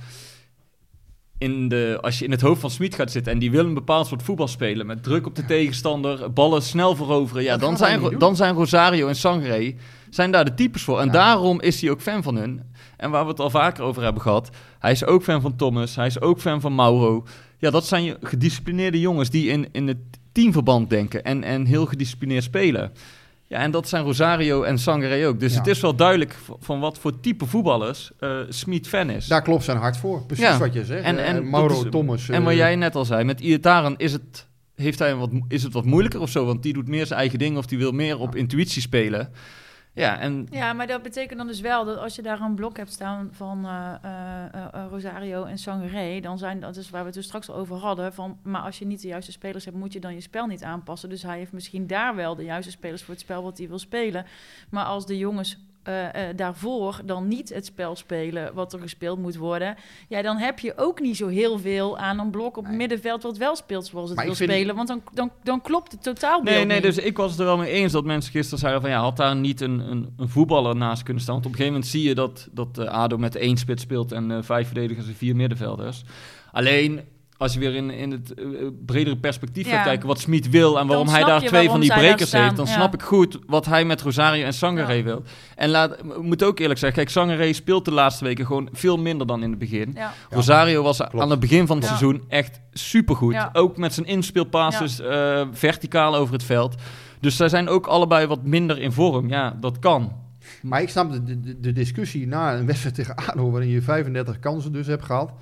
in de, als je in het hoofd van Smit gaat zitten en die wil een bepaald soort voetbal spelen met druk op de tegenstander, ballen snel veroveren, ja, Dat dan zijn, dan zijn Rosario en Sangre zijn daar de types voor. En Ja. daarom is hij ook fan van hun. En waar we het al vaker over hebben gehad, hij is ook fan van Thomas, hij is ook fan van Mauro. Ja, dat zijn je- gedisciplineerde jongens die in, in het teamverband denken en, en heel gedisciplineerd spelen. Ja, en dat zijn Rosario en Sangre ook. Dus Ja. het is wel duidelijk van wat voor type voetballers eh Smit fan is. Daar klopt zijn hart voor. Precies Ja. wat je zegt. En- En, en Mauro, is- Thomas. En wat eh, jij net al zei, met Iataren is het, heeft hij wat, is het wat moeilijker of zo? Want die doet meer zijn eigen ding of die wil meer op intuïtie spelen. Ja, en Ja, maar dat betekent dan dus wel dat als je daar een blok hebt staan van eh, eh, eh, Rosario en Sangaré, dan zijn dat is waar we het dus straks over hadden. Van, maar als je niet de juiste spelers hebt, moet je dan je spel niet aanpassen. Dus hij heeft misschien daar wel de juiste spelers voor het spel wat hij wil spelen. Maar als de jongens eh, eh, daarvoor dan niet het spel spelen wat er gespeeld moet worden, ja, dan heb je ook niet zo heel veel aan een blok op Nee. middenveld wat wel speelt zoals het Maar wil spelen. Want dan, dan, dan klopt het totaalbeeld nee, nee, niet. dus ik was het er wel mee eens dat mensen gisteren zeiden van ja, had daar niet een, een, een voetballer naast kunnen staan. Want op een gegeven moment zie je dat, dat eh, ADO met één spits speelt en eh, vijf verdedigers en vier middenvelders. Alleen als je weer in, in het eh, bredere perspectief Ja. gaat kijken wat Smit wil en waarom hij daar twee van die brekers heeft, dan ja. snap ik goed wat hij met Rosario en Sangare Ja. wil. En laat, ik moet ook eerlijk zeggen, kijk, Sangare speelt de laatste weken gewoon veel minder dan in het begin. Rosario was klopt. aan het begin van het Ja. seizoen echt supergoed. Ja. Ook met zijn inspeelpasses eh, verticaal over het veld. Dus zij zijn ook allebei wat minder in vorm. Ja, dat kan. Maar ik snap de, de, de discussie na een wedstrijd tegen ADO... waarin je 35 kansen dus hebt gehad...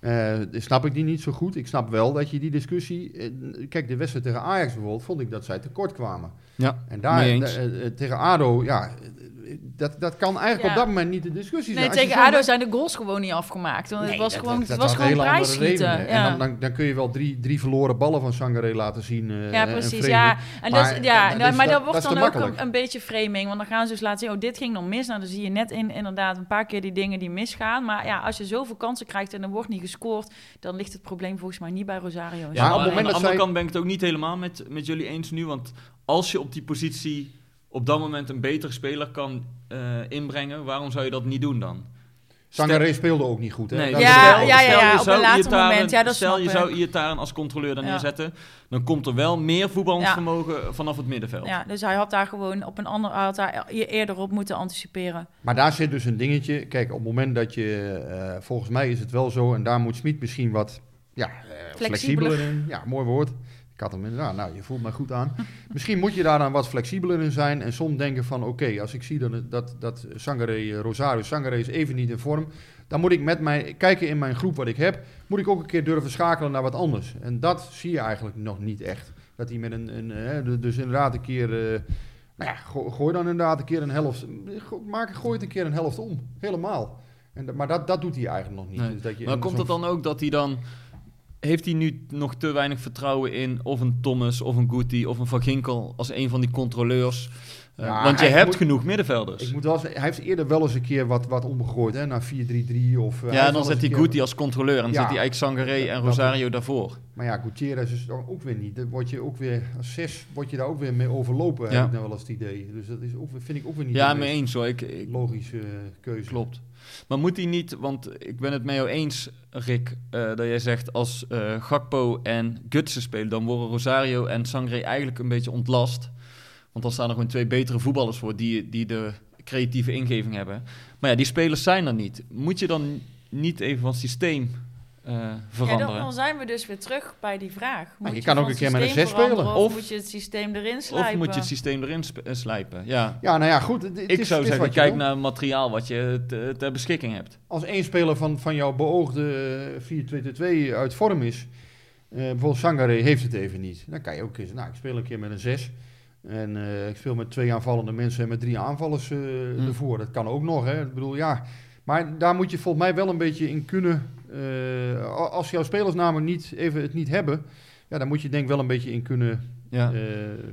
eh, snap ik die niet zo goed. Ik snap wel dat je die discussie... eh, kijk, de wedstrijd tegen Ajax bijvoorbeeld... vond ik dat zij tekort kwamen. Ja, En daar, eh, tegen ADO, ja... eh, Dat, dat kan eigenlijk Ja. op dat moment niet de discussie Nee, zijn. Je tegen ADO zijn de goals gewoon niet afgemaakt. Want Nee, het was dat- gewoon, dat- het dat was gewoon prijsschieten. Ja. En dan, dan, dan kun je wel drie, drie verloren ballen van Sangare laten zien. eh, ja, en precies. Ja, en Maar, dat, ja, maar dat- dat wordt dan ook een, beetje framing. Want dan gaan ze dus laten zien, oh, dit ging dan mis. Nou, dan zie je net in, inderdaad een paar keer die dingen die misgaan. Maar ja, als je zoveel kansen krijgt en er wordt niet gescoord... dan ligt het probleem volgens mij niet bij Rosario. Ja, Maar op aan moment de dat andere zij- kant ben ik het ook niet helemaal met, met jullie eens nu. Want als je op die positie op dat moment een betere speler kan eh, inbrengen, waarom zou je dat niet doen dan? Sangare speelde ook niet goed. Hè? Nee, Ja, stel- ja, ja, ja, je op zou een later moment. Ja, dat Stel snap je ik. zou Iataren als controleur Ja. neerzetten, dan komt er wel meer voetbalvermogen vanaf het middenveld. Ja, dus hij had daar gewoon op een ander... hij had daar e- eerder op moeten anticiperen. Maar daar zit dus een dingetje. Kijk, op het moment dat je, eh, volgens mij is het wel zo, en daar moet Smit misschien wat ja, eh, flexibeler in. Ja, mooi woord. Ik had hem inderdaad, nou, je voelt me goed aan. [LAUGHS] misschien moet je daar dan wat flexibeler in zijn en soms denken van, oké, als ik zie dat, dat, dat Sangare, eh, Rosario Sangare is even niet in vorm, dan moet ik met mij kijken in mijn groep wat ik heb, moet ik ook een keer durven schakelen naar wat anders. En dat zie je eigenlijk nog niet echt. Dat hij met een, een hè, du- dus inderdaad een keer, eh, nou ja, go- gooi dan inderdaad een keer een helft, maak, gooi het een keer een helft om, helemaal. En, maar dat, dat doet hij eigenlijk nog niet. Nee. Dus dat je Maar komt het dan ook dat hij dan... Heeft hij nu nog te weinig vertrouwen in of een Thomas of een Guti of een Van Ginkel als een van die controleurs? Eh, Ja, want je hebt moet- genoeg middenvelders. Ik moet wel zeggen, hij heeft eerder wel eens een keer wat, wat omgegooid, hè, naar 4-3-3 of... eh, ja, dan zet hij Guti als controleur en dan Ja. zet hij eigenlijk Sangaré en dat- Rosario daarvoor. Maar ja, Gutierrez is dan ook weer niet. Dan word je ook weer, als zes, word je daar ook weer mee overlopen, Ja. heb ik nou wel eens het idee. Dus dat is ook, vind ik ook weer niet Ja, mee eens hoor. Ik, ik, logische eh, keuze. Klopt. Maar moet hij niet, want ik ben het met jou eens, Rick, eh, dat jij zegt als eh, Gakpo en Gutsen spelen, dan worden Rosario en Sangre eigenlijk een beetje ontlast. Want dan staan er gewoon twee betere voetballers voor die, die de creatieve ingeving hebben. Maar ja, die spelers zijn er niet. Moet je dan niet even van systeem eh, Ja, veranderen? dan, dan zijn we dus weer terug bij die vraag. Moet je kan ook een keer met een systeem zes spelen. veranderen Of- Of moet je het systeem erin of slijpen? moet je het systeem erin eh, slijpen? Ja. Ja, nou ja, goed. het- het Ik is- zou het is zeggen, wat je kijk naar het materiaal wat je te- ter beschikking hebt. Als één speler van, van jouw beoogde eh, 4-2-2 uit vorm is, eh, bijvoorbeeld Sangare heeft het even niet. Dan kan je ook kiezen, nou, ik speel een keer met een 6. En eh, ik speel met twee aanvallende mensen en met drie aanvallers eh, Hm. ervoor. Dat kan ook nog, hè. Ik bedoel, ja. Maar daar moet je volgens mij wel een beetje in kunnen. eh, als jouw spelers namelijk niet, even het niet hebben, ja, dan moet je denk ik wel een beetje in kunnen Ja. eh,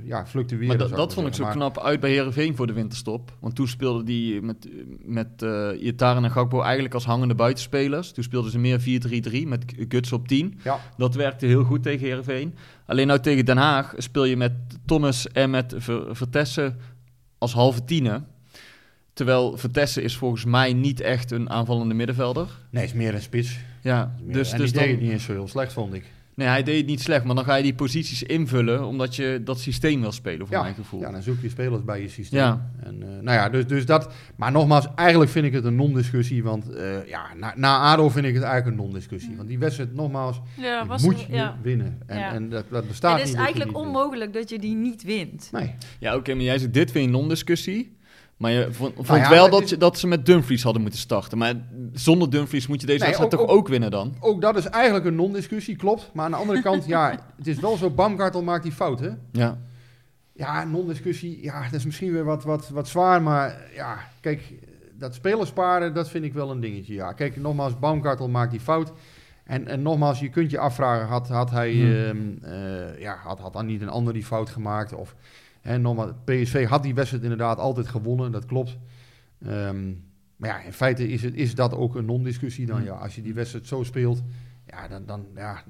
ja, fluctueren. Maar dat, zou dat ik vond ik zo. Maar- knap uit bij Herenveen voor de winterstop. Want toen speelden die met, met eh Iataren en Gakpo eigenlijk als hangende buitenspelers. Toen speelden ze meer 4-3-3 met Guts op 10. Ja. Dat werkte heel goed tegen Herenveen. Alleen nou tegen Den Haag speel je met Thomas en met Ver- Vertessen als halve tienen. Terwijl Vertessen is volgens mij niet echt een aanvallende middenvelder. Nee, het is meer een spits. Ja, Meer- dus, en dus die deed het niet eens zo heel slecht, vond ik. nee, hij deed het niet slecht. Maar dan ga je die posities invullen omdat je dat systeem wil spelen, voor Ja, mijn gevoel. Ja, dan zoek je spelers bij je systeem. Ja. En, eh, nou ja, dus, dus dat. Maar nogmaals, eigenlijk vind ik het een non-discussie. Want eh, ja, na, na ADO vind ik het eigenlijk een non-discussie. Want die wedstrijd, nogmaals, Ja, die was moet je ja. winnen. En, Ja. en dat, dat bestaat Het is niet. dat je eigenlijk wint. onmogelijk dat je die niet wint. Nee. Ja, oké, maar jij zegt dit vind je een non-discussie. Maar je vond, vond Nou ja, wel dat, je, dat ze met Dumfries hadden moeten starten. Maar zonder Dumfries moet je deze Nee, wedstrijd ook- toch ook- ook winnen dan? Ook dat is eigenlijk een non-discussie, klopt. Maar aan de andere kant, ja, [LAUGHS] het is wel zo, Baumgartel maakt die fout, hè? Ja. Ja, non-discussie, ja, dat is misschien weer wat, wat, wat zwaar. Maar ja, kijk, dat spelersparen, dat vind ik wel een dingetje, ja. Kijk, nogmaals, Baumgartel maakt die fout. En, en nogmaals, je kunt je afvragen, had, had hij, Hmm. ehm, eh, ja, had, had dan niet een ander die fout gemaakt? Of, hè, nogmaals, PSV had die wedstrijd inderdaad altijd gewonnen, dat klopt. Ehm, maar ja, in feite is, het, is dat ook een non-discussie dan, Hmm. ja. Als je die wedstrijd zo speelt, ja, dan, dan ja...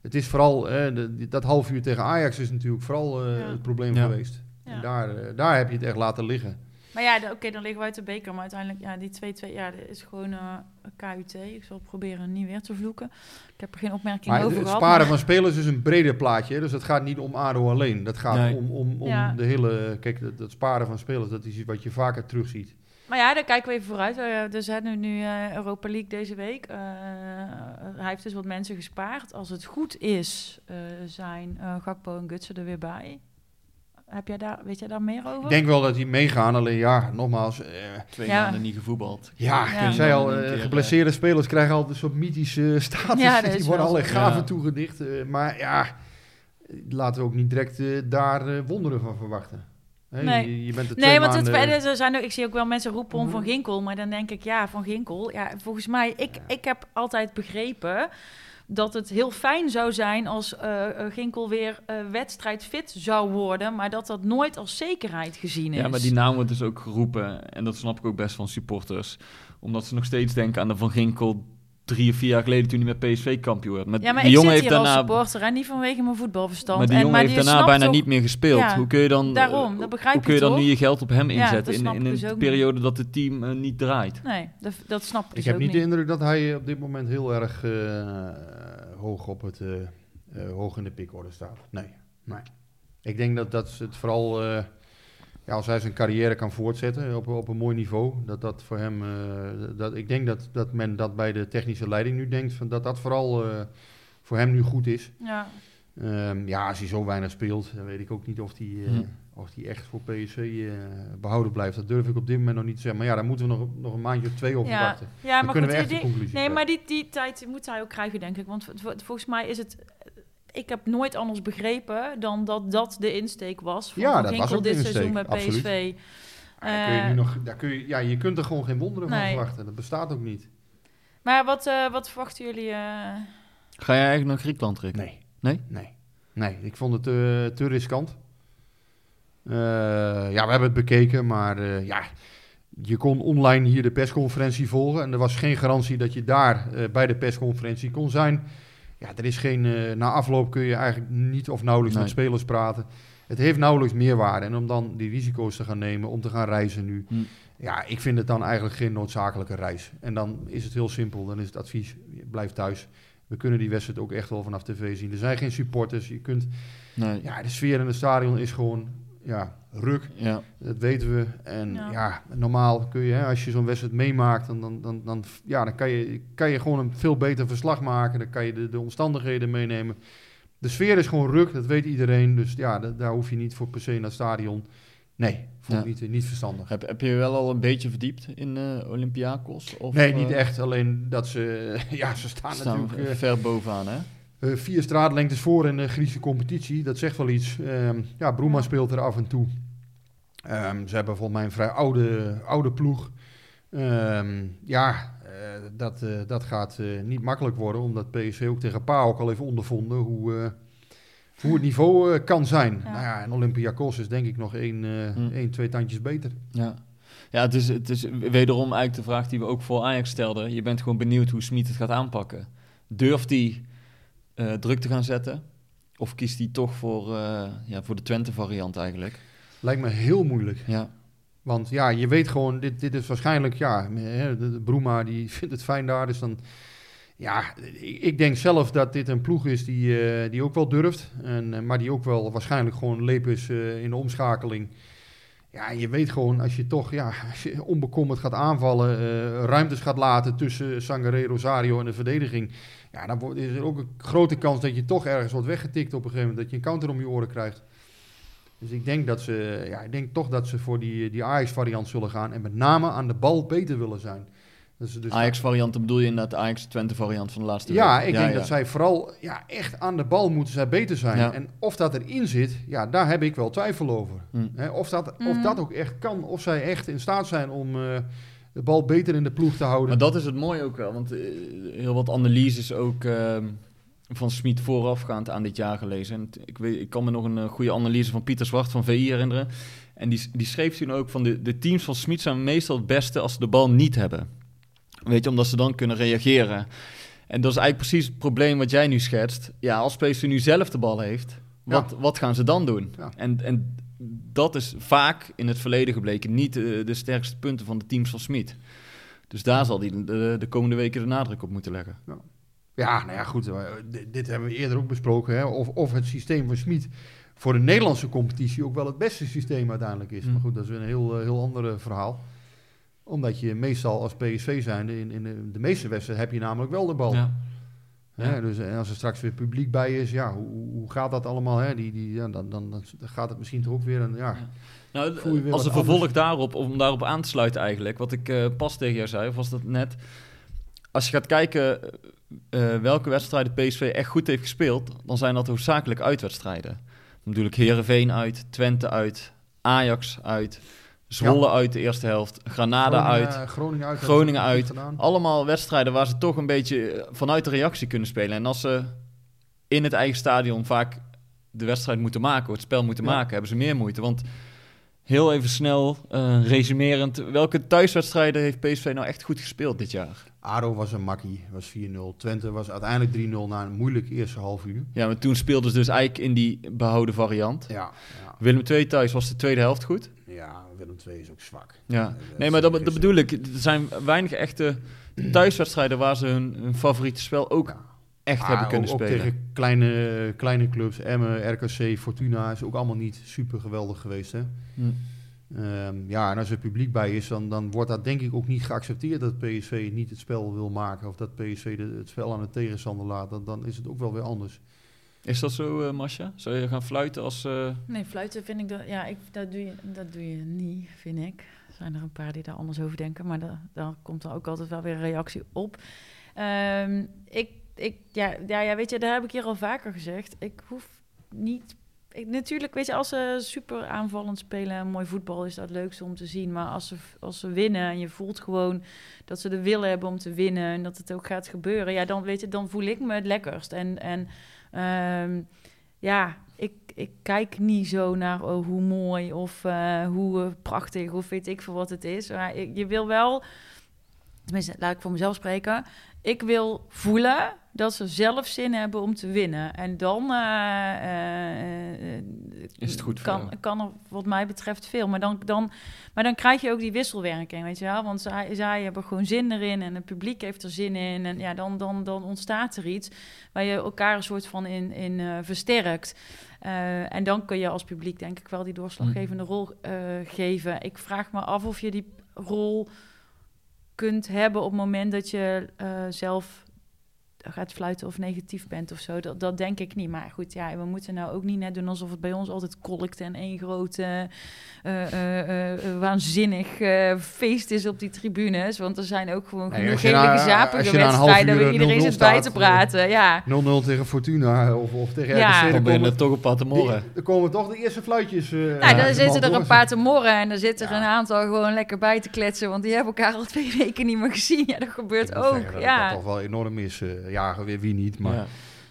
Het is vooral, eh, de- dat half uur tegen Ajax is natuurlijk vooral eh, Ja. het probleem Ja. geweest. Ja. En daar, eh, daar heb je het echt laten liggen. Maar ja, oké, dan liggen we uit de beker. Maar uiteindelijk, ja, die 2-2, ja, dat is gewoon eh, een KUT. Ik zal proberen niet weer te vloeken. Ik heb er geen opmerking Maar het, over het gehad. sparen maar- van spelers is een breder plaatje. Dus het gaat niet om ADO alleen. Dat gaat Nee. om, om, om Ja. de hele... Kijk, dat, dat sparen van spelers, dat is iets wat je vaker terugziet. Maar ja, daar kijken we even vooruit. Eh, dus hè, nu, nu eh, Europa League deze week. Eh, hij heeft dus wat mensen gespaard. Als het goed is, eh, zijn eh, Gakpo en Gutsen er weer bij. Heb jij daar, weet jij daar meer over? Ik denk wel dat die meegaan. Alleen ja, nogmaals... eh, Twee Ja. maanden niet gevoetbald. ja, Ja. ik zei al, Een eh, keer, geblesseerde spelers krijgen altijd zo'n mythische status. Ja, [LAUGHS] die worden allerlei zo. gaven Ja. toegedicht. eh, maar ja, laten we ook niet direct daar wonderen van verwachten. Nee. je, je bent er twee Nee, want het, Mhm. er zijn ook, ik zie ook wel mensen roepen om Van Ginkel. Maar dan denk ik, ja, Van Ginkel. Ja, volgens mij, ik, ik heb altijd begrepen dat het heel fijn zou zijn als eh, eh, Ginkel weer eh, wedstrijdfit zou worden. Maar dat dat nooit als zekerheid gezien is. Ja, maar die naam wordt dus ook geroepen. En dat snap ik ook best van supporters. Omdat ze nog steeds denken aan de Van Ginkel drie of vier jaar geleden toen hij met PSV kampioen werd. Met, Ja, maar die ik jongen zit heeft hier als daarna, supporter en niet vanwege mijn voetbalverstand. maar die en, jongen heeft die daarna bijna toch- niet meer gespeeld. Ja, hoe kun je dan, Daarom, eh, dat begrijp hoe kun je dan toch? nu je geld op hem inzetten in, in een dus niet. periode dat het team eh, niet draait? Nee, dat, dat snap ik Ik dus heb niet de indruk dat hij op dit moment heel erg eh, hoog op het eh, eh, hoog in de pikorde staat. Nee, nee. Ik denk dat dat het vooral, eh, ja, als hij zijn carrière kan voortzetten op, op een mooi niveau, dat dat voor hem, eh, dat, ik denk dat, dat men dat bij de technische leiding nu denkt, van dat dat vooral eh, voor hem nu goed is. Ja, Ehm, ja, als hij zo weinig speelt, dan weet ik ook niet of hij eh, Hm. of die echt voor PSV eh, behouden blijft. Dat durf ik op dit moment nog niet te zeggen. Maar ja, daar moeten we nog, nog een maandje of twee op ja. wachten. ja Dan maar kunnen goed, we echt die- een conclusie Nee, trekken. maar die, die tijd moet hij ook krijgen, denk ik. Want volgens mij is het ik heb nooit anders begrepen dan dat dat de insteek was van Ja, dat was ook de dit seizoen bij insteek, absoluut. PSV. Daar kun je, Eh, nu nog, daar kun je, ja, je kunt er gewoon geen wonderen van verwachten. Dat bestaat ook niet. Maar wat, eh, wat verwachten jullie? eh, Ga jij eigenlijk naar Griekenland, Rick? Nee. Nee? Nee. Nee, ik vond het te, te riskant. Eh, ja, we hebben het bekeken, maar eh, ja, je kon online hier de persconferentie volgen. En er was geen garantie dat je daar eh, bij de persconferentie kon zijn. Ja, er is geen, eh, na afloop kun je eigenlijk niet of nauwelijks Nee. met spelers praten. Het heeft nauwelijks meerwaarde. En om dan die risico's te gaan nemen, om te gaan reizen nu. Hm. Ja, ik vind het dan eigenlijk geen noodzakelijke reis. En dan is het heel simpel. Dan is het advies, blijf thuis. We kunnen die wedstrijd ook echt wel vanaf tv zien. Er zijn geen supporters. Je kunt, Nee. ja, de sfeer in het stadion is gewoon ja, ruk. Ja. Dat weten we. En Ja. ja, normaal kun je, hè, als je zo'n wedstrijd meemaakt, dan, dan, dan, dan, ja, dan kan, je, kan je gewoon een veel beter verslag maken. Dan kan je de, de omstandigheden meenemen. De sfeer is gewoon ruk, dat weet iedereen. Dus ja, da- daar hoef je niet voor per se naar het stadion. Nee, vond ik Ja. niet, eh, niet verstandig. Heb, heb je je wel al een beetje verdiept in eh Olympiakos? Of, nee, eh, niet echt. Alleen dat ze, [LAUGHS] ja, ze staan, Staan natuurlijk eh, ver bovenaan, hè? Eh, vier straatlengtes voor in de Griekse competitie. Dat zegt wel iets. Ehm, ja, Broema speelt er af en toe. Ehm, ze hebben volgens mij een vrij oude, oude ploeg. Ehm, ja, eh, dat, eh, dat gaat niet makkelijk worden, omdat PSV ook tegen PAOK al heeft ondervonden hoe, hoe het niveau kan zijn. Ja. Nou ja, en Olympiakos is denk ik nog één, Hm. één twee tandjes beter. Ja. Ja, het is, het is wederom eigenlijk de vraag die we ook voor Ajax stelden. Je bent gewoon benieuwd hoe Smit het gaat aanpakken. Durft hij eh, druk te gaan zetten? Of kiest hij toch voor, eh, ja, voor de Twente-variant eigenlijk? Lijkt me heel moeilijk. Ja, Want ja, je weet gewoon, dit, dit is waarschijnlijk, ja, de, Broema die [LAUGHS] vindt het fijn daar. Dus dan, ja, ik, denk zelf dat dit een ploeg is die, eh, die ook wel durft. En, maar die ook wel waarschijnlijk gewoon leep is in de omschakeling. Ja, je weet gewoon, als je toch ja, [LAUGHS] als je onbekommerd gaat aanvallen, ruimtes gaat laten tussen Sangaré, Rosario en de verdediging. Ja, dan wordt, is er ook een grote kans dat je toch ergens wordt weggetikt op een gegeven moment. Dat je een counter om je oren krijgt. Dus ik denk, dat ze, ja, ik denk toch dat ze voor die, die Ajax-variant zullen gaan. En met name aan de bal beter willen zijn. Dat ze dus Ajax-variant, bedoel je inderdaad de Ajax-Twente-variant van de laatste ja, week? ik denk dat zij vooral ja, echt aan de bal moeten zij beter zijn. Ja. En of dat erin zit, ja, daar heb ik wel twijfel over. Hm. Hè, of, dat, of Mhm. dat ook echt kan. Of zij echt in staat zijn om eh, de bal beter in de ploeg te houden. Maar dat is het mooie ook wel, want eh, heel wat analyses ook ehm, van Smit voorafgaand aan dit jaar gelezen. Ik, weet, ik kan me nog een eh, goede analyse van Pieter Zwart van VI herinneren. En die, die schreef toen ook van de, de teams van Smit zijn meestal het beste als ze de bal niet hebben. Weet je, omdat ze dan kunnen reageren. En dat is eigenlijk precies het probleem wat jij nu schetst. Ja, als PSV nu zelf de bal heeft, wat, wat gaan ze dan doen? Ja. En, en dat is vaak in het verleden gebleken niet de, de sterkste punten van de teams van Smit. Dus daar zal hij de, de komende weken de nadruk op moeten leggen. Ja, nou ja, goed. eh, Dit, dit hebben we eerder ook besproken. Hè? Of, of het systeem van Smit voor de Nederlandse competitie ook wel het beste systeem uiteindelijk is. Mm. Maar goed, dat is een heel, eh, heel ander eh, verhaal. Omdat je meestal als PSV zijnde, in, in de, de meeste wedstrijden heb je namelijk wel de bal. Ja. Hè, dus en als er straks weer publiek bij is, ja, hoe, hoe gaat dat allemaal? Hè? Die, die, ja, dan, dan, dan gaat het misschien toch ook weer een, ja. Nou, weer als een vervolg anders. daarop, om daarop aan te sluiten eigenlijk, wat ik eh, pas tegen jou zei, of was dat net, als je gaat kijken eh, welke wedstrijden PSV echt goed heeft gespeeld, dan zijn dat hoofdzakelijk uitwedstrijden. Dan bedoel ik Heerenveen uit, Twente uit, Ajax uit, Zwolle uit de eerste helft, Granada Groningen, uit. Groningen uit. Groningen ze goed uit. Allemaal wedstrijden waar ze toch een beetje eh, vanuit de reactie kunnen spelen. En als ze in het eigen stadion vaak de wedstrijd moeten maken, of het spel moeten Ja. maken, hebben ze meer moeite. Want heel even snel, eh, resumerend, welke thuiswedstrijden heeft PSV nou echt goed gespeeld dit jaar? ADO was een makkie, was 4-0. Twente was uiteindelijk 3-0 na een moeilijk eerste half uur. Ja, maar toen speelden ze dus eigenlijk in die behouden variant. Ja, ja, Willem II thuis was de tweede helft goed. ja Willem II is ook zwak. Ja. Eh, Nee, maar dat, bedoel ik. Er zijn weinig echte thuiswedstrijden waar ze hun, hun favoriete spel ook Ja. echt Ah, hebben kunnen ook, ook spelen. tegen kleine, kleine clubs, Emmen, RKC, Fortuna is ook allemaal niet super geweldig geweest. Hè? Hm. Ehm, ja, en als er publiek bij is, dan, dan wordt dat denk ik ook niet geaccepteerd dat PSV niet het spel wil maken. Of dat PSV de, het spel aan de tegenstander laat. Dan, dan is het ook wel weer anders. Is dat zo, eh Masha? Zou je gaan fluiten als... eh, Nee, fluiten vind ik dat. Ja, ik, dat, doe je, dat doe je niet, vind ik. Er zijn er een paar die daar anders over denken, maar da- daar komt er ook altijd wel weer een reactie op. Ehm, ik ik, ja, ja, weet je, daar heb ik hier al vaker gezegd. Ik hoef niet... Ik, natuurlijk, weet je, als ze super aanvallend spelen en mooi voetbal is dat leukste om te zien. Maar als ze, als ze winnen en je voelt gewoon dat ze de willen hebben om te winnen en dat het ook gaat gebeuren, ja, dan weet je, dan voel ik me het lekkerst. En, en ehm, ja, ik, ik kijk niet zo naar oh, hoe mooi of eh, hoe prachtig of weet ik veel wat het is. Maar je wil wel, tenminste, laat ik voor mezelf spreken. Ik wil voelen dat ze zelf zin hebben om te winnen. En dan eh, eh, Is het goed kan, kan er wat mij betreft veel. Maar dan, dan, maar dan krijg je ook die wisselwerking, weet je wel. Want zij, zij hebben gewoon zin erin en het publiek heeft er zin in. En ja, dan, dan, dan ontstaat er iets waar je elkaar een soort van in, in eh, versterkt. En dan kun je als publiek denk ik wel die doorslaggevende rol eh, geven. Ik vraag me af of je die rol kunt hebben op het moment dat je eh, zelf gaat fluiten of negatief bent of zo. Dat, dat denk ik niet. Maar goed, ja, we moeten nou ook niet net doen alsof het bij ons altijd kolkt en één grote eh, eh, eh, waanzinnig eh, feest is op die tribunes. Want er zijn ook gewoon Nee, genoeg je hele gezapige wedstrijden waar iedereen 0-0 zit bij te praten. Ja. 0-0 tegen Fortuna of, of tegen Ja. RKC. Dan ben je toch een paar te morgen. die- er komen toch de eerste fluitjes. eh, Nou, dan zitten er een paar te morren en dan zitten er een aantal gewoon lekker bij te kletsen. Want die hebben elkaar al twee [LAUGHS] weken niet meer gezien. Ja, dat gebeurt ook. dat ja. dat toch wel enorm is. Eh, ja, weer wie niet. Maar, Ja.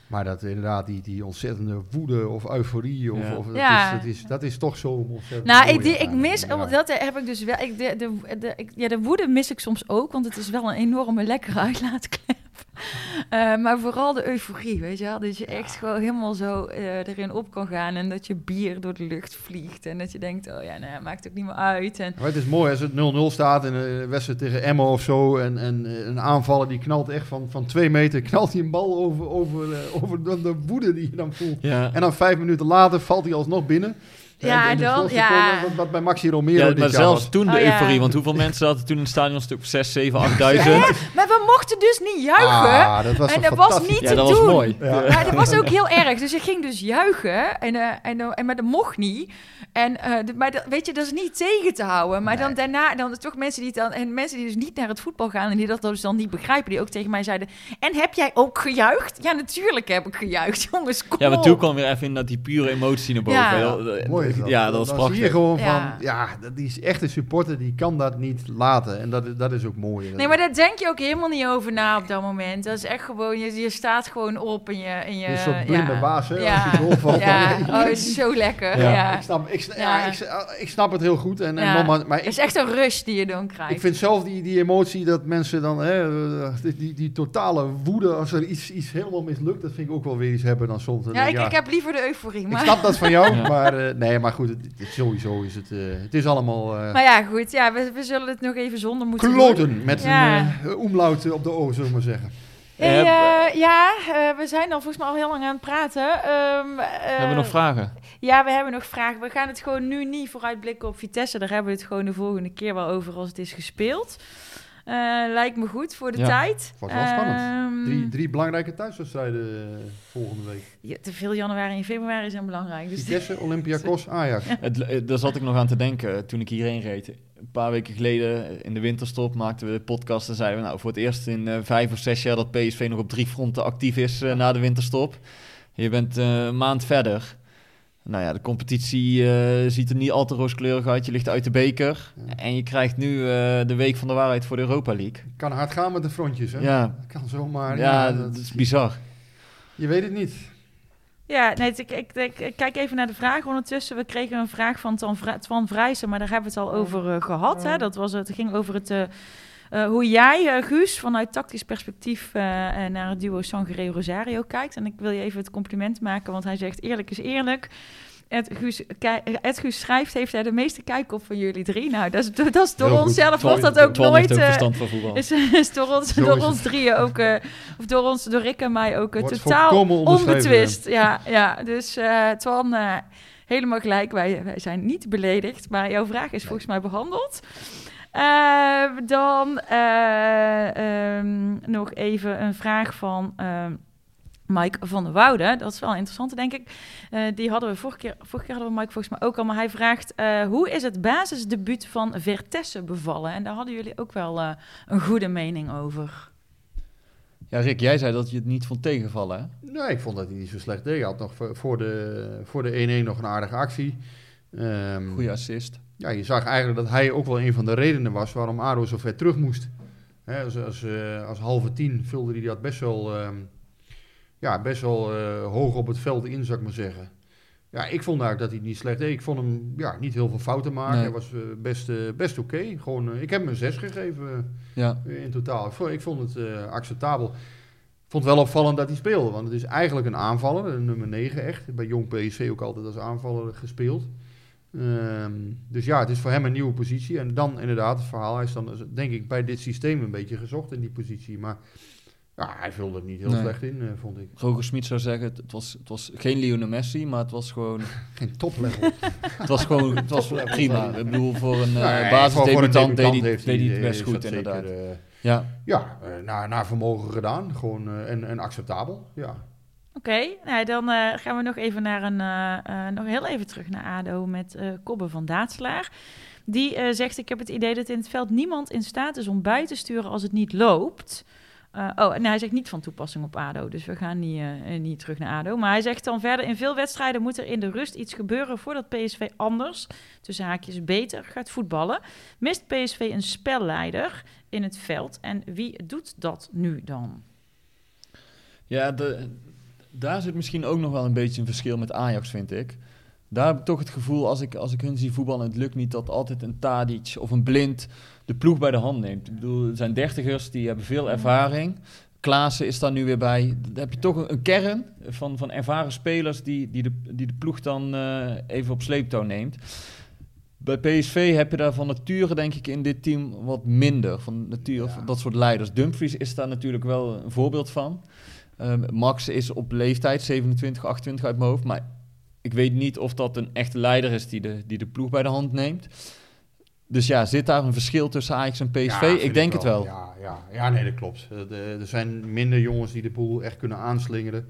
maar dat inderdaad, die, die ontzettende woede of euforie. Of, Ja. of, dat, Ja. is, dat, is, dat is toch zo ontzettend Nou, mooi ik, die, ik mis, dat heb ik dus wel. Ik, de, de, de, ik, ja, de woede mis ik soms ook, want het is wel een enorme lekkere uitlaatklep. [LAUGHS] Eh, maar vooral de euforie, weet je wel. Dat je echt gewoon helemaal zo eh, erin op kan gaan en dat je bier door de lucht vliegt. En dat je denkt, oh ja, nou, maakt ook niet meer uit. En, Maar het is mooi als het 0-0 staat in een wedstrijd tegen Emma of zo. En, en eh, een aanvaller die knalt echt van, van twee meter. [LAUGHS] Knalt hij een bal over, over, eh, over de, de woede die je dan voelt. Ja. En dan vijf minuten later valt hij alsnog binnen. Ja, En ja. Wat, wat bij Maxi Romero Ja, dit maar jaar zelfs was. toen de Oh, ja. euforie. Want hoeveel mensen zaten toen in het stadion? Een stuk of 6, 7, 8000. maar we mochten dus niet juichen. Ah, dat was en dat was fantastisch. niet Ja, te dat was doen. mooi. Ja. Ja, dat was ook heel erg. Dus je ging dus juichen. En, eh, en, eh, en, maar dat mocht niet. En, eh, maar dat, weet je, dat is niet tegen te houden. Maar dan daarna, dan toch mensen die dan, en mensen die dus niet naar het voetbal gaan en die dat dus dan niet begrijpen, die ook tegen mij zeiden: En heb jij ook gejuicht? Ja, natuurlijk heb ik gejuicht, [LAUGHS] jongens. Kom Ja, maar toen kwam weer even in dat die pure emotie naar boven. Ja. Heel- eh, Mooi is dat. Ja, dat was dan prachtig. zie je gewoon van, Ja. ja, dat die is echt een supporter, die kan dat niet laten. En dat, dat is ook mooi. Nee, maar daar denk je ook helemaal niet over na op dat moment. Dat is echt gewoon, je, je staat gewoon op en je... En je Een soort blinde ja. baas, hè, Ja, als je doorvalt. ja. Dan- [LAUGHS] oh, het is zo lekker. Ja, Ja. Ik, snap, ik, sna- Ja. ja, ik, sna- ik snap het heel goed. En, en Ja. nogmaals, maar Het ik, is echt een rush die je dan krijgt. ik vind zelf die, die emotie dat mensen dan, hè, eh, die, die, die totale woede als er iets, iets helemaal mislukt, dat vind ik ook wel weer iets hebben dan soms. Dan ja, ik, ik, ik heb liever de euforie. ik Maar, snap dat van jou, Ja. maar eh, nee, maar goed, het, het- sowieso is het, eh, het is allemaal eh, maar ja, goed. Ja, we, we zullen het nog even zonder moeten doen. kloten met Ja. een uh, omlaut op de O, zullen we maar zeggen. Hey, eh, ja, eh, we zijn al volgens mij al heel lang aan het praten. Ehm, eh, Hebben we nog vragen? Ja, we hebben nog vragen. We gaan het gewoon nu niet vooruitblikken op Vitesse. Daar hebben we het gewoon de volgende keer wel over als het is gespeeld. Eh, lijkt me goed voor de Ja. tijd. Wordt wel spannend. Ehm, Drie, drie belangrijke thuiswedstrijden eh, volgende week. ja, te veel januari en februari zijn belangrijk. Dus Vitesse, [LAUGHS] Olympiakos, Ajax. Het, eh, daar zat ik nog aan te denken toen ik hierheen reed. Een paar weken geleden in de winterstop maakten we de podcast en zeiden we nou voor het eerst in vijf of zes jaar dat PSV nog op drie fronten actief is na de winterstop. Je bent eh, een maand verder. Nou ja, de competitie eh, ziet er niet al te rooskleurig uit. Je ligt uit de beker. Ja. En je krijgt nu eh, de week van de waarheid voor de Europa League. Kan hard gaan met de frontjes, hè? Ja, Dat kan zomaar. ja, dat- dat is bizar. Je weet het niet. Ja, nee, ik, ik, ik, ik kijk even naar de vraag ondertussen. We kregen een vraag van Twan, Vrijsen, maar daar hebben we het al over eh, gehad. Hè? Dat was het. Het ging over het, eh, hoe jij, eh, Guus, vanuit tactisch perspectief eh, naar het duo Sangre Rosario kijkt. En ik wil je even het compliment maken, want hij zegt eerlijk is eerlijk. Ed Guus, ki- Ed Guus schrijft, heeft hij de meeste kijk op van jullie drie. Nou, dat is, dat is door Heel onszelf Twan- dat ook Twan nooit... ook van is, [LAUGHS] is door ons, Zo door is ons het. drieën ook, of door ons, door Rick en mij ook, Wordt totaal onbetwist. Ja, ja, dus Twan, helemaal gelijk. Wij, wij zijn niet beledigd, maar jouw vraag is volgens mij behandeld. Eh, dan eh, ehm, nog even een vraag van ehm, Mike van der Woude. Dat is wel interessant, denk ik. Eh, die hadden we vorige keer, vorige keer hadden we Mike volgens mij ook al. Maar hij vraagt, eh, hoe is het basisdebuut van Vertesse bevallen? En daar hadden jullie ook wel eh, een goede mening over. Ja, Rick, jij zei dat je het niet vond tegenvallen, hè? Nee, ik vond dat hij niet zo slecht deed. Hij had nog voor- voor de, voor de 1-1 nog een aardige actie. Ehm, Goeie assist. Ja, je zag eigenlijk dat hij ook wel een van de redenen was waarom ADO zo ver terug moest. Als, als, eh, als halve tien vulde hij dat best wel, ehm, ja, best wel eh, hoog op het veld in, zou ik maar zeggen. Ja, ik vond eigenlijk dat hij het niet slecht deed. Ik vond hem ja, niet heel veel fouten maken. Nee. Hij was eh, best, best oké. Gewoon, ik heb hem een 6 gegeven Ja. in totaal. Ik vond, ik vond het acceptabel. Ik vond het wel opvallend dat hij speelde. Want het is eigenlijk een aanvaller, een nummer 9 echt. Bij Jong PSV ook altijd als aanvaller gespeeld. Ehm, dus ja, het is voor hem een nieuwe positie. En dan inderdaad het verhaal. Hij is dan denk ik bij dit systeem een beetje gezocht in die positie. Maar ja, hij vulde het niet heel Nee. slecht in, eh, vond ik. Roger Smit zou zeggen, het, was, het was geen Lionel Messi, maar het was gewoon, [LAUGHS] Geen toplevel. [LAUGHS] het was gewoon het was prima. Ik bedoel, voor een uh, basisdebutant deed hij heeft deed hij het eh, best is goed, dat zeker, inderdaad. eh, Ja, ja, eh, naar, naar vermogen gedaan. Gewoon eh, en, en acceptabel. Ja. Oké, nou, dan eh, gaan we nog even naar een, eh, eh, nog heel even terug naar ADO met Kobbe van Daatslaar. Die zegt, ik heb het idee dat in het veld niemand in staat is om bij te sturen als het niet loopt. Oh, en hij zegt niet van toepassing op ADO, dus we gaan niet, niet terug naar ADO. Maar hij zegt dan verder, in veel wedstrijden moet er in de rust iets gebeuren voordat PSV anders, tussen haakjes beter, gaat voetballen. Mist PSV een spelleider in het veld en wie doet dat nu dan? ja de, daar zit misschien ook nog wel een beetje een verschil met Ajax, vind ik. Daar heb ik toch het gevoel, als ik, als ik hun zie voetballen en het lukt niet, dat altijd een Tadic of een Blind de ploeg bij de hand neemt. Ik bedoel, het zijn dertigers, die hebben veel ervaring. Klaassen is daar nu weer bij. Dan heb je toch een, een kern van, van ervaren spelers die, die, de, die de ploeg dan eh, even op sleeptouw neemt. Bij PSV heb je daar van nature, denk ik, in dit team wat minder. Van nature, Ja. dat soort leiders. Dumfries is daar natuurlijk wel een voorbeeld van. Ehm, Max is op leeftijd 27, 28 uit mijn hoofd. Maar ik weet niet of dat een echte leider is die de, die de ploeg bij de hand neemt. Dus ja, zit daar een verschil tussen Ajax en PSV? Ja, ik denk het wel. Ja, ja, ja, nee, dat klopt. Eh, er zijn minder jongens die de boel echt kunnen aanslingeren.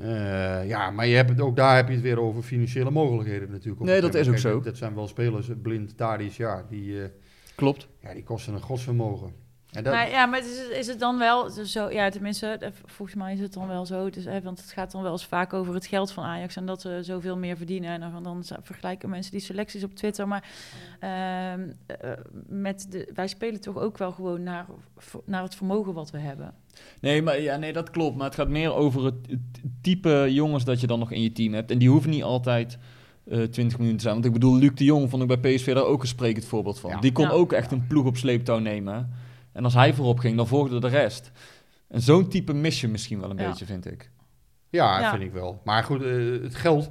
Eh, ja, maar je hebt het, ook daar heb je het weer over financiële mogelijkheden natuurlijk. Nee, dat is ook zo. Dat zijn wel spelers, Blind, Tadic, ja, die, eh, Klopt. ja, die kosten een godsvermogen. En dat, Maar ja, maar is het, is het dan wel zo? Ja, tenminste, eh, volgens mij is het dan wel zo. Dus, hè, want het gaat dan wel eens vaak over het geld van Ajax en dat ze zoveel meer verdienen. En dan, dan vergelijken mensen die selecties op Twitter. Maar ehm, eh, met de, wij spelen toch ook wel gewoon naar, naar het vermogen wat we hebben. Nee, maar, ja, nee, dat klopt. Maar het gaat meer over het, type jongens dat je dan nog in je team hebt. En die hoeven niet altijd eh 20 minuten te zijn. Want ik bedoel, Luc de Jong vond ik bij PSV daar ook een sprekend voorbeeld van. Ja. Die kon Ja. ook echt een ploeg op sleeptouw nemen. En als hij voorop ging, dan volgde de rest. En zo'n type mis je misschien wel een Ja. beetje, vind ik. ja, Ja. vind ik wel. Maar goed, eh, het geld,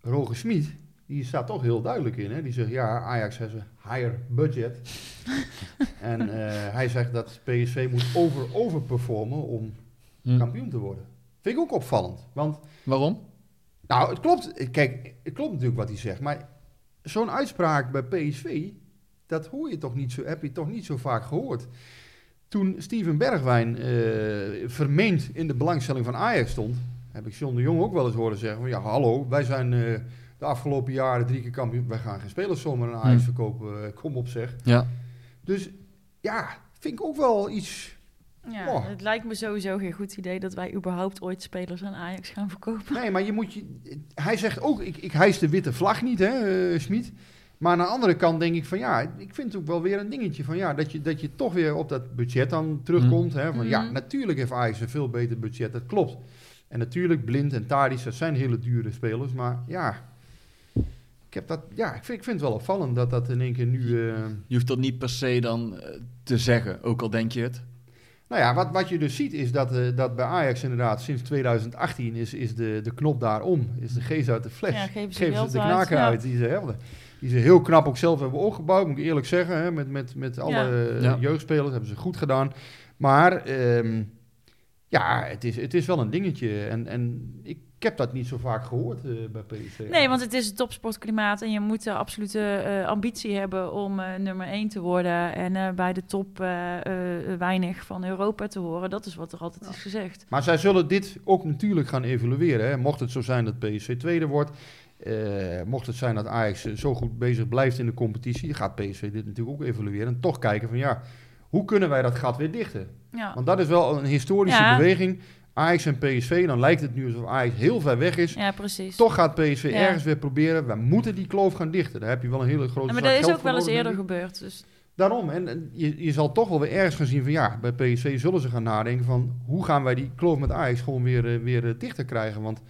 Roger Smit, die staat toch heel duidelijk in. Hè? Die zegt, ja, Ajax has a higher budget. [LAUGHS] en eh, hij zegt dat PSV moet over, overperformen om Hm. kampioen te worden. Vind ik ook opvallend. Want, Waarom? nou, het klopt. Kijk, het klopt natuurlijk wat hij zegt. Maar zo'n uitspraak bij PSV, dat hoor je toch niet zo, heb je toch niet zo vaak gehoord. Toen Steven Bergwijn eh, vermeend in de belangstelling van Ajax stond, heb ik John de Jong ook wel eens horen zeggen: van, Ja, hallo, wij zijn eh, de afgelopen jaren drie keer kampioen. Wij gaan geen spelers zomaar aan Ajax Hm. verkopen. eh, kom op, zeg. Ja. Dus ja, vind ik ook wel iets. Ja, Oh. Het lijkt me sowieso geen goed idee dat wij überhaupt ooit spelers aan Ajax gaan verkopen. Nee, maar je moet je. Hij zegt ook: Ik, ik hijs de witte vlag niet, hè, eh, Schmid. Maar aan de andere kant denk ik van ja, ik vind het ook wel weer een dingetje van ja, dat je, dat je toch weer op dat budget dan terugkomt. Hè, van ja, Mhm. natuurlijk heeft Ajax een veel beter budget, dat klopt. En natuurlijk Blind en Tadic, dat zijn hele dure spelers. Maar ja, ik, heb dat, ja, ik, vind, ik vind het wel opvallend dat dat in één keer nu... eh, Je hoeft dat niet per se dan eh, te zeggen, ook al denk je het. Nou ja, wat, wat je dus ziet is dat, eh, dat bij Ajax inderdaad sinds 2018 is, is de, de knop daar om. Is de geest uit de fles. Ja, geven ze geven geld ze de knaken uit die ze hebben. Die ze heel knap ook zelf hebben opgebouwd, moet ik eerlijk zeggen. Hè, met, met, met alle Ja. eh, Ja. jeugdspelers hebben ze goed gedaan. Maar ehm, ja, het is, het is wel een dingetje. En, en ik heb dat niet zo vaak gehoord eh, bij PSV. Nee, want het is het topsportklimaat en je moet de absolute eh, ambitie hebben om eh, nummer 1 te worden en eh, bij de top weinig van Europa te horen. Dat is wat er altijd is gezegd. Maar zij zullen dit ook natuurlijk gaan evalueren. Hè. Mocht het zo zijn dat PSV tweede wordt, eh, mocht het zijn dat Ajax zo goed bezig blijft in de competitie, gaat PSV dit natuurlijk ook evalueren. En toch kijken van ja, hoe kunnen wij dat gat weer dichten? Ja. Want dat is wel een historische Ja. beweging. Ajax en PSV, dan lijkt het nu alsof Ajax heel ver weg is. ja, precies. Toch gaat PSV Ja. ergens weer proberen. We moeten die kloof gaan dichten. Daar heb je wel een hele grote Ja, maar dat is ook wel eens eerder gebeurd. Dus Daarom. En, en je, je zal toch wel weer ergens gaan zien van ja, bij PSV zullen ze gaan nadenken van hoe gaan wij die kloof met Ajax gewoon weer, eh, weer eh, dichter krijgen. Want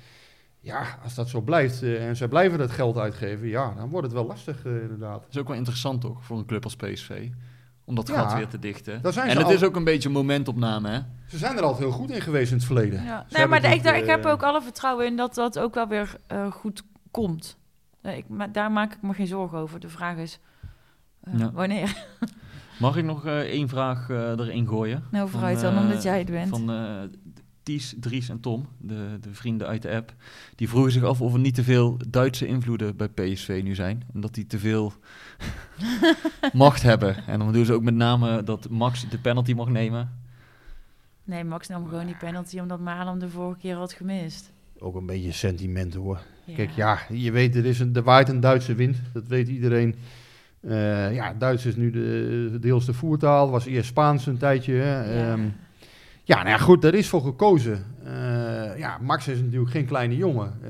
ja, als dat zo blijft eh, en zij blijven dat geld uitgeven, ja, dan wordt het wel lastig eh, inderdaad. Dat is ook wel interessant toch, voor een club als PSV. Om dat Ja. gat weer te dichten. Daar zijn En het al- is ook een beetje een momentopname, hè? Ze zijn er altijd heel goed in geweest in het verleden. ja. Nee, maar ik, daar- ik heb eh, ook alle vertrouwen in dat dat ook wel weer eh, goed komt. Ik, maar daar maak ik me geen zorgen over. De vraag is eh, Ja. wanneer. Mag ik nog één vraag eh, erin gooien? Nou, vooruit Van, dan, omdat jij het bent. Van eh, Ties, Dries en Tom, de, de vrienden uit de app. Die vroegen zich af of er niet te veel Duitse invloeden bij PSV nu zijn. En dat die te veel [LAUGHS] macht hebben. En dan doen ze ook met name dat Max de penalty mag nemen. Nee, Max nam gewoon die penalty omdat Malen de vorige keer had gemist. Ook een beetje sentiment hoor. Ja. Kijk, ja, je weet, er, is een, er waait een Duitse wind. Dat weet iedereen. Eh, ja, Duits is nu de, deels de voertaal. Was eerst Spaans een tijdje. Hè. Ja. Ehm, ja, nou ja, goed, daar is voor gekozen. Eh, ja, Max is natuurlijk geen kleine jongen.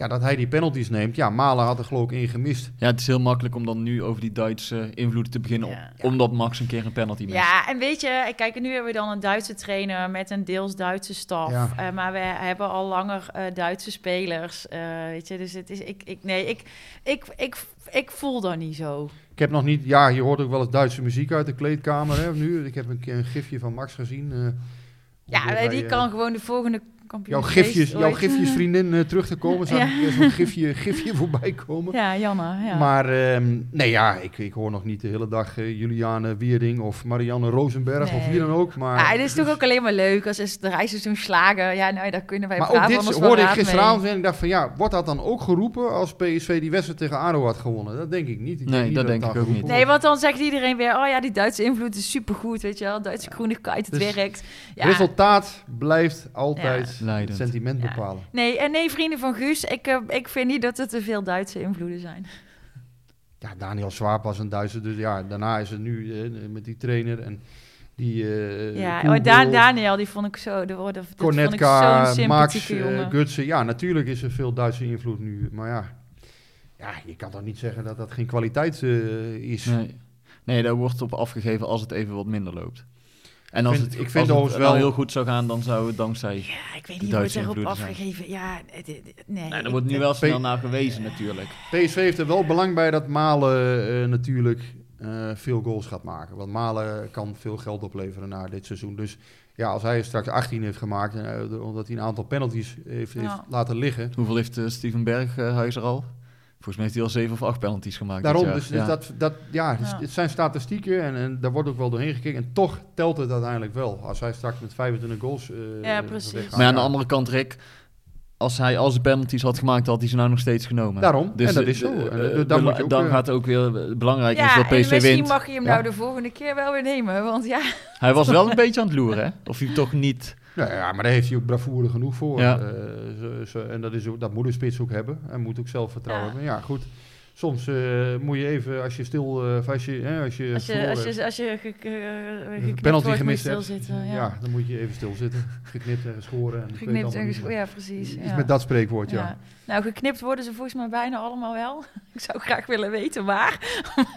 Ja, dat hij die penalties neemt. Ja, Malen had er geloof ik één gemist. Ja, het is heel makkelijk om dan nu over die Duitse invloeden te beginnen. Ja. Omdat Max een keer een penalty mist. Ja, en weet je, kijk, nu hebben we dan een Duitse trainer met een deels Duitse staf. Ja. Eh, maar we hebben al langer eh, Duitse spelers. eh, weet je, dus het is, ik, ik, nee, ik, ik, ik, ik voel dat niet zo. Ik heb nog niet... Ja, je hoort ook wel eens Duitse muziek uit de kleedkamer hè, nu. Ik heb een keer een gifje van Max gezien. eh, Ja, die kan gewoon de volgende kampioen. Jouw gifjes, jouw gifjes [LAUGHS] vriendin eh, terug te komen. Zag Ja. ik zo'n gifje, [LAUGHS] gifje voorbij komen. Ja, Janne. Ja. Maar ehm, nee, ja, ik, ik hoor nog niet de hele dag eh, Juliane Wiering of Marianne Rosenberg of wie dan ook. Maar, ja, het is dus- toch ook alleen maar leuk als is de reizen slagen. Ja, nou, daar kunnen wij Maar ook dit hoorde ik mee. gisteravond en ik dacht van ja, wordt dat dan ook geroepen als PSV die wedstrijd tegen ADO had gewonnen? Dat denk ik niet. Ik Nee, niet dat denk ik ook niet. Nee, want dan zegt iedereen weer... oh ja, die Duitse invloed is supergoed, weet je wel. Duitse groene kite, het Dus werkt. Ja. Resultaat blijft altijd het Leidend. sentiment Ja. bepalen. Nee, en nee, vrienden van Guus, ik, eh, ik vind niet dat er te veel Duitse invloeden zijn. Ja, Daniel Swaap was een Duitser, dus ja, daarna is het nu eh, met die trainer en die eh ja, maar Da- Daniel, die vond ik zo... De, ik Cornetka, zo'n Max, jongen. Gutsen. Ja, natuurlijk is er veel Duitse invloed nu. Maar ja, ja je kan toch niet zeggen dat dat geen kwaliteit eh, is. Nee. nee, daar wordt op afgegeven als het even wat minder loopt. En als vind- het, ik als vind het wel wel- heel goed zou gaan, dan zou het dankzij... Ja, ik weet niet hoe het erop zijn. afgegeven... Ja, het- het- nee. Nee, er wordt nu wel P- snel naar gewezen natuurlijk. PSV heeft er wel belang bij dat Malen eh, natuurlijk eh, veel goals gaat maken. Want Malen kan veel geld opleveren na dit seizoen. Dus ja, als hij straks 18 heeft gemaakt, eh, omdat hij een aantal penalties heeft, heeft Ja. laten liggen. Hoeveel heeft Steven Berghuis er al? Volgens mij heeft hij al zeven of acht penalties gemaakt. Daarom, dus, dus Ja. dat, dat, ja, dus Ja. het zijn statistieken en, en daar wordt ook wel doorheen gekeken. En toch telt het uiteindelijk wel. Als hij straks met 25 goals eh Ja, precies. Maar ja, aan de andere kant, Rick, als hij al zijn penalties had gemaakt, had hij ze nou nog steeds genomen. Daarom, en dat eh, is zo. eh, En, eh, dan moet je ook, dan gaat het ook weer belangrijk is dat PSV misschien wint. mag je hem Ja. nou de volgende keer wel weer nemen. Want ja, Hij was [LAUGHS] wel een beetje aan het loeren, hè? Of hij toch niet... Nou ja, maar daar heeft hij ook bravoure genoeg voor. Ja. Eh, zo- zo- en dat, is ook, dat moet een spits ook hebben. Hij moet ook zelfvertrouwen Ja. hebben. Ja, goed. Soms eh, moet je even, als je stil, eh, als je, hè, als je, als je, als je, als je ge, ge- een geknipt penalty wordt, gemist hebt, ja. Ja. dan moet je even stilzitten. Geknipt en geschoren. En Geknipt en geschoren, ja precies. Ja. met dat spreekwoord, ja. Ja. Nou, geknipt worden ze volgens mij bijna allemaal wel. [LAUGHS] Ik zou graag willen weten waar.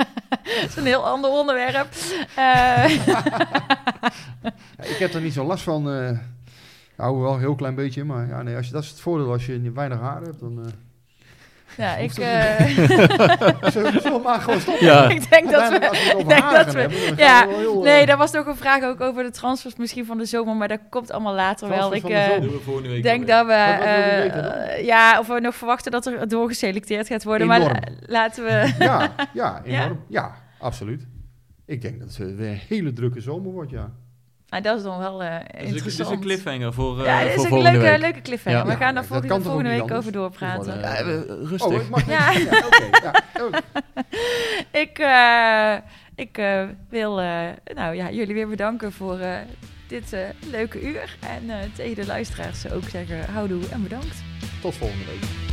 [LAUGHS] dat is een heel ander onderwerp. Eh, [LAUGHS] Ik heb er niet zo last van. eh nou, wel een heel klein beetje. Maar ja, nee, als je, dat is het voordeel als je weinig haar hebt. Dan eh ja, ik, eh, [LAUGHS] [LAUGHS] zullen we maar gewoon stoppen. Ja, ik denk dat we... denk dat hebben, ja, we Nee, eh, dat was nog een vraag ook over de transfers misschien van de zomer. Maar dat komt allemaal later wel. Transfers Ik van de eh, week denk dat we... Ja, of we nog verwachten dat er doorgeselecteerd gaat worden. Maar Enorm. laten we... Ja, [LAUGHS] ja, enorm. Ja, absoluut. Ik denk dat het weer een hele drukke zomer wordt, ja. Maar dat is dan wel eh. Dus interessant. Het is een cliffhanger voor, eh Ja, dit voor is een volgende leuke, week. leuke cliffhanger. Ja. we gaan daar volgende, volgende week over doorpraten. Ja, we- rustig. Oh, ik mag Ja. oké. ja, oh. [LAUGHS] Ik, eh, ik eh, wil eh, nou, ja, jullie weer bedanken voor eh, dit leuke uur. En eh, tegen de luisteraars ook zeggen houdoe en bedankt. Tot volgende week.